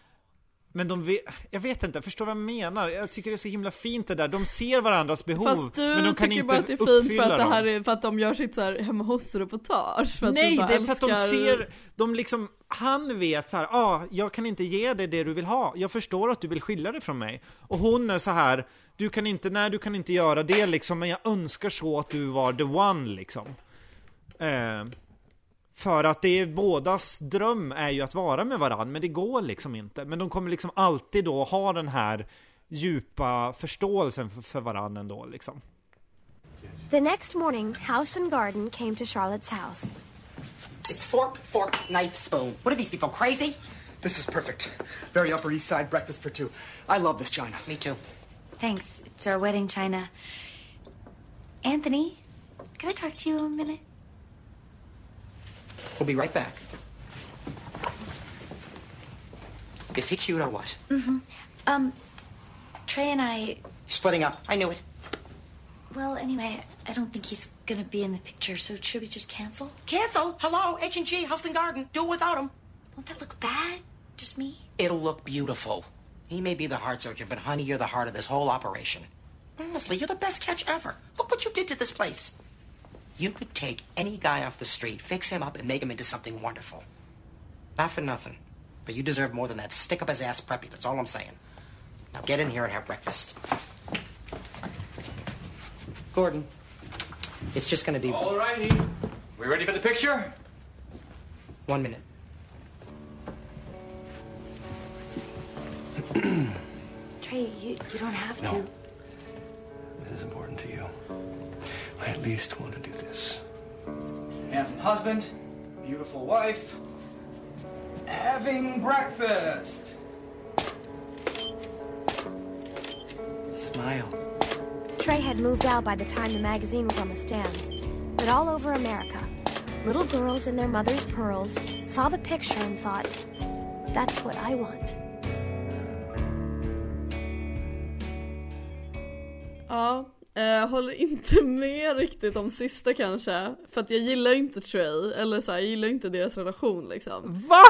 Men de vill, jag vet inte, förstår vad jag menar? Jag tycker det är så himla fint det där, de ser varandras behov Fast du men de kan tycker inte bara att det är fint för att det här är, för att de gör sitt så här hemma hos-reportage Nej, det är för att de ser, de liksom, han vet så här, ah, jag kan inte ge dig det du vill ha, jag förstår att du vill skilja dig från mig. Och hon är så här, du kan inte, nej du kan inte göra det liksom, men jag önskar så att du var the one liksom. Eh, för att det är bådas dröm är ju att vara med varandra, men det går liksom inte. Men de kommer liksom alltid då ha den här djupa förståelsen för, för varandra ändå liksom. The next morning, House and Garden came to Charlotte's house. It's fork, fork, knife, spoon. What are these people, crazy? This is perfect. Very Upper East Side breakfast for two. I love this china. Me too. Thanks. It's our wedding china. Anthony, can I talk to you a minute? We'll be right back. Is he cute or what? Mm-hmm. Um, Trey and I... Splitting up. I knew it. Well, anyway, I don't think he's gonna be in the picture, so should we just cancel? Cancel? Hello, H&G, House and Garden. Do it without him. Won't that look bad? Just me? It'll look beautiful. He may be the heart surgeon, but honey, you're the heart of this whole operation. Honestly, you're the best catch ever. Look what you did to this place. You could take any guy off the street, fix him up, and make him into something wonderful. Not for nothing. But you deserve more than that stick up his ass preppy. That's all I'm saying. Now get in here and have breakfast. Gordon, it's just gonna be. All righty. We ready for the picture? One minute. Trey, you, you don't have no. to. I at least want to do this. Handsome husband, beautiful wife, having breakfast. Smile. Trey had moved out by the time the magazine was on the stands. But all over America, little girls in their mother's pearls saw the picture and thought, that's what I want. Ja, Eh, håller inte med riktigt om sista kanske. För att jag gillar inte Trey, eller så här, jag gillar inte deras relation liksom. Va?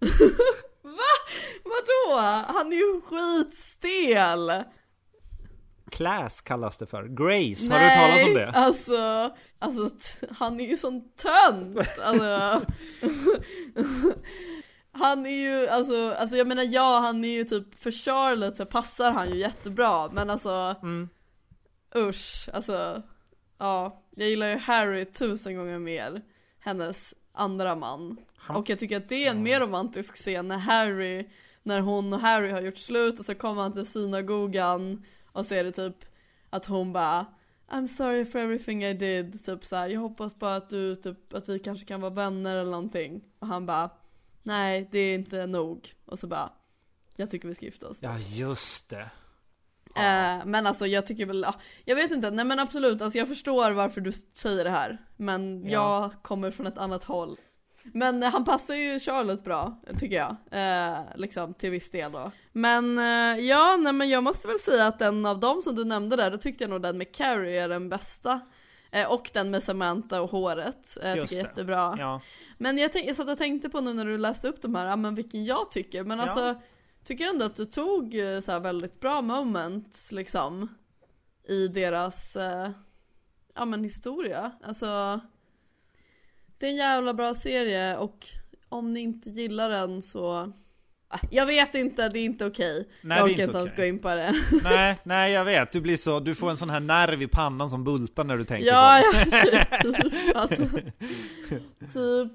[laughs] Va? Vadå? Han är ju skitstel! Class kallas det för. Grace, har du hört talas om det? alltså, alltså han är ju sån tönt! Alltså, [laughs] han är ju, alltså, alltså jag menar ja, han är ju typ, för Charlotte så passar han ju jättebra, men alltså mm Usch, alltså Ja, jag gillar ju Harry tusen gånger mer hennes andra man. Och jag tycker att det är en mer romantisk scen när Harry, när hon och Harry har gjort slut och så kommer han till synagogan och så är det typ att hon bara I'm sorry for everything I did, typ såhär, jag hoppas bara att du, typ, att vi kanske kan vara vänner eller någonting. Och han bara, nej det är inte nog. Och så bara, jag tycker vi ska gifta oss. Ja, just det. Eh, men alltså jag tycker väl, ja, jag vet inte, nej men absolut, alltså jag förstår varför du säger det här. Men Ja. jag kommer från ett annat håll. Men han passar ju Charlotte bra, tycker jag. Eh, liksom till viss del då. Men eh, ja, nej men jag måste väl säga att den av dem som du nämnde där, då tyckte jag nog den med Carrie är den bästa. Eh, och den med Samantha och håret, eh, Just tycker jag är jättebra. Ja. Men jag, tänk, jag satt och tänkte på nu när du läste upp de här, ja men vilken jag tycker, men Ja. alltså Tycker ändå att du tog eh, så här väldigt bra moments liksom I deras, eh, ja men historia, alltså Det är en jävla bra serie och om ni inte gillar den så Ah, Jag vet inte, det är inte okej. Nej, jag orkar inte ens gå in på det. [laughs] Nej, nej jag vet. Du blir så, du får en sån här nerv i pannan som bultar när du tänker ja, på det. ja, typ, [laughs] [laughs] alltså, typ.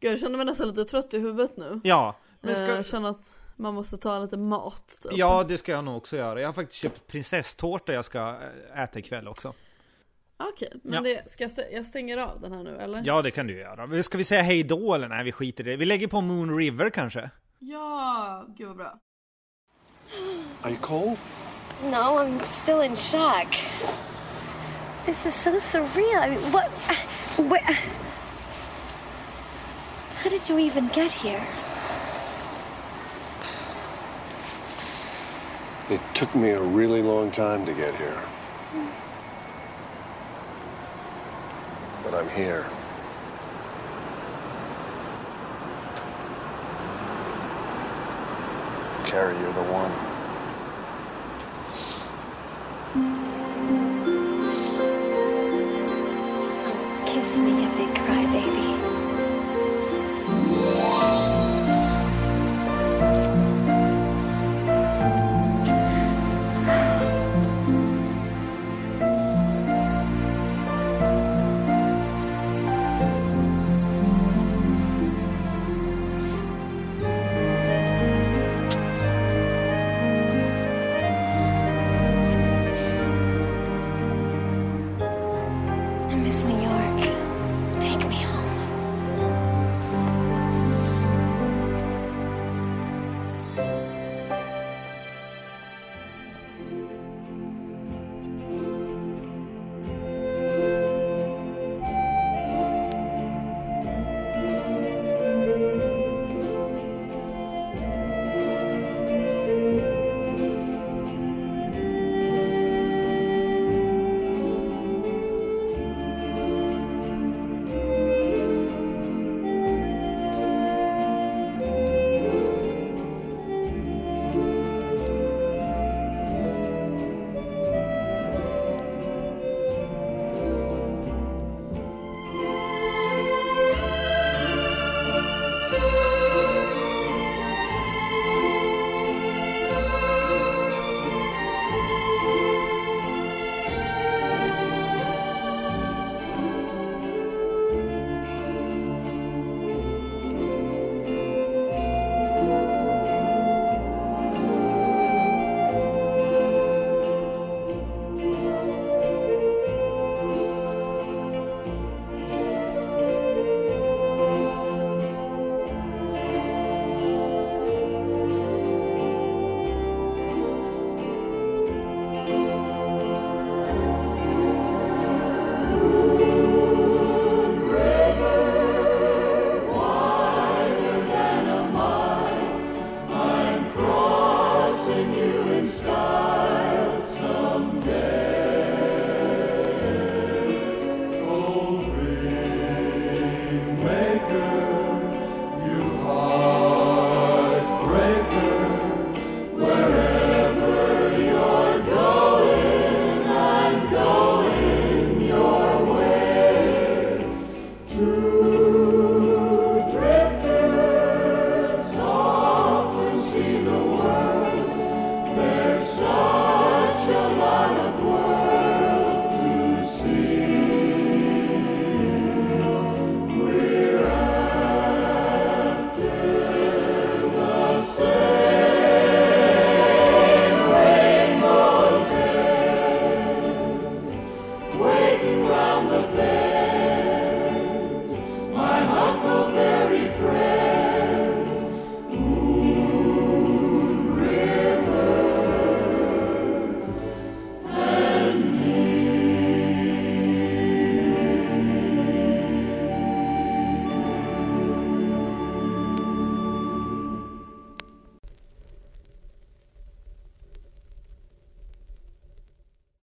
Gud, jag känner mig nästan lite trött i huvudet nu. Ja, men ska, Jag känner att man måste ta lite mat typ. ja det ska jag nog också göra. Jag har faktiskt köpt prinsesstårta jag ska äh, äta ikväll också. Okej, men Ja. det, ska jag, stä- jag stänger av den här nu eller? Ja, det kan du göra. Ska vi säga hej då eller? Nej, vi skiter i det. Vi lägger på Moon River kanske? Ja, gud vad bra. Are you cold? No, I'm still in shock. This is so surreal. I mean, what? Where? How did you even get here? It took me a really long time to get here. But I'm here. Carrie, you're the one. Kiss me if they cry.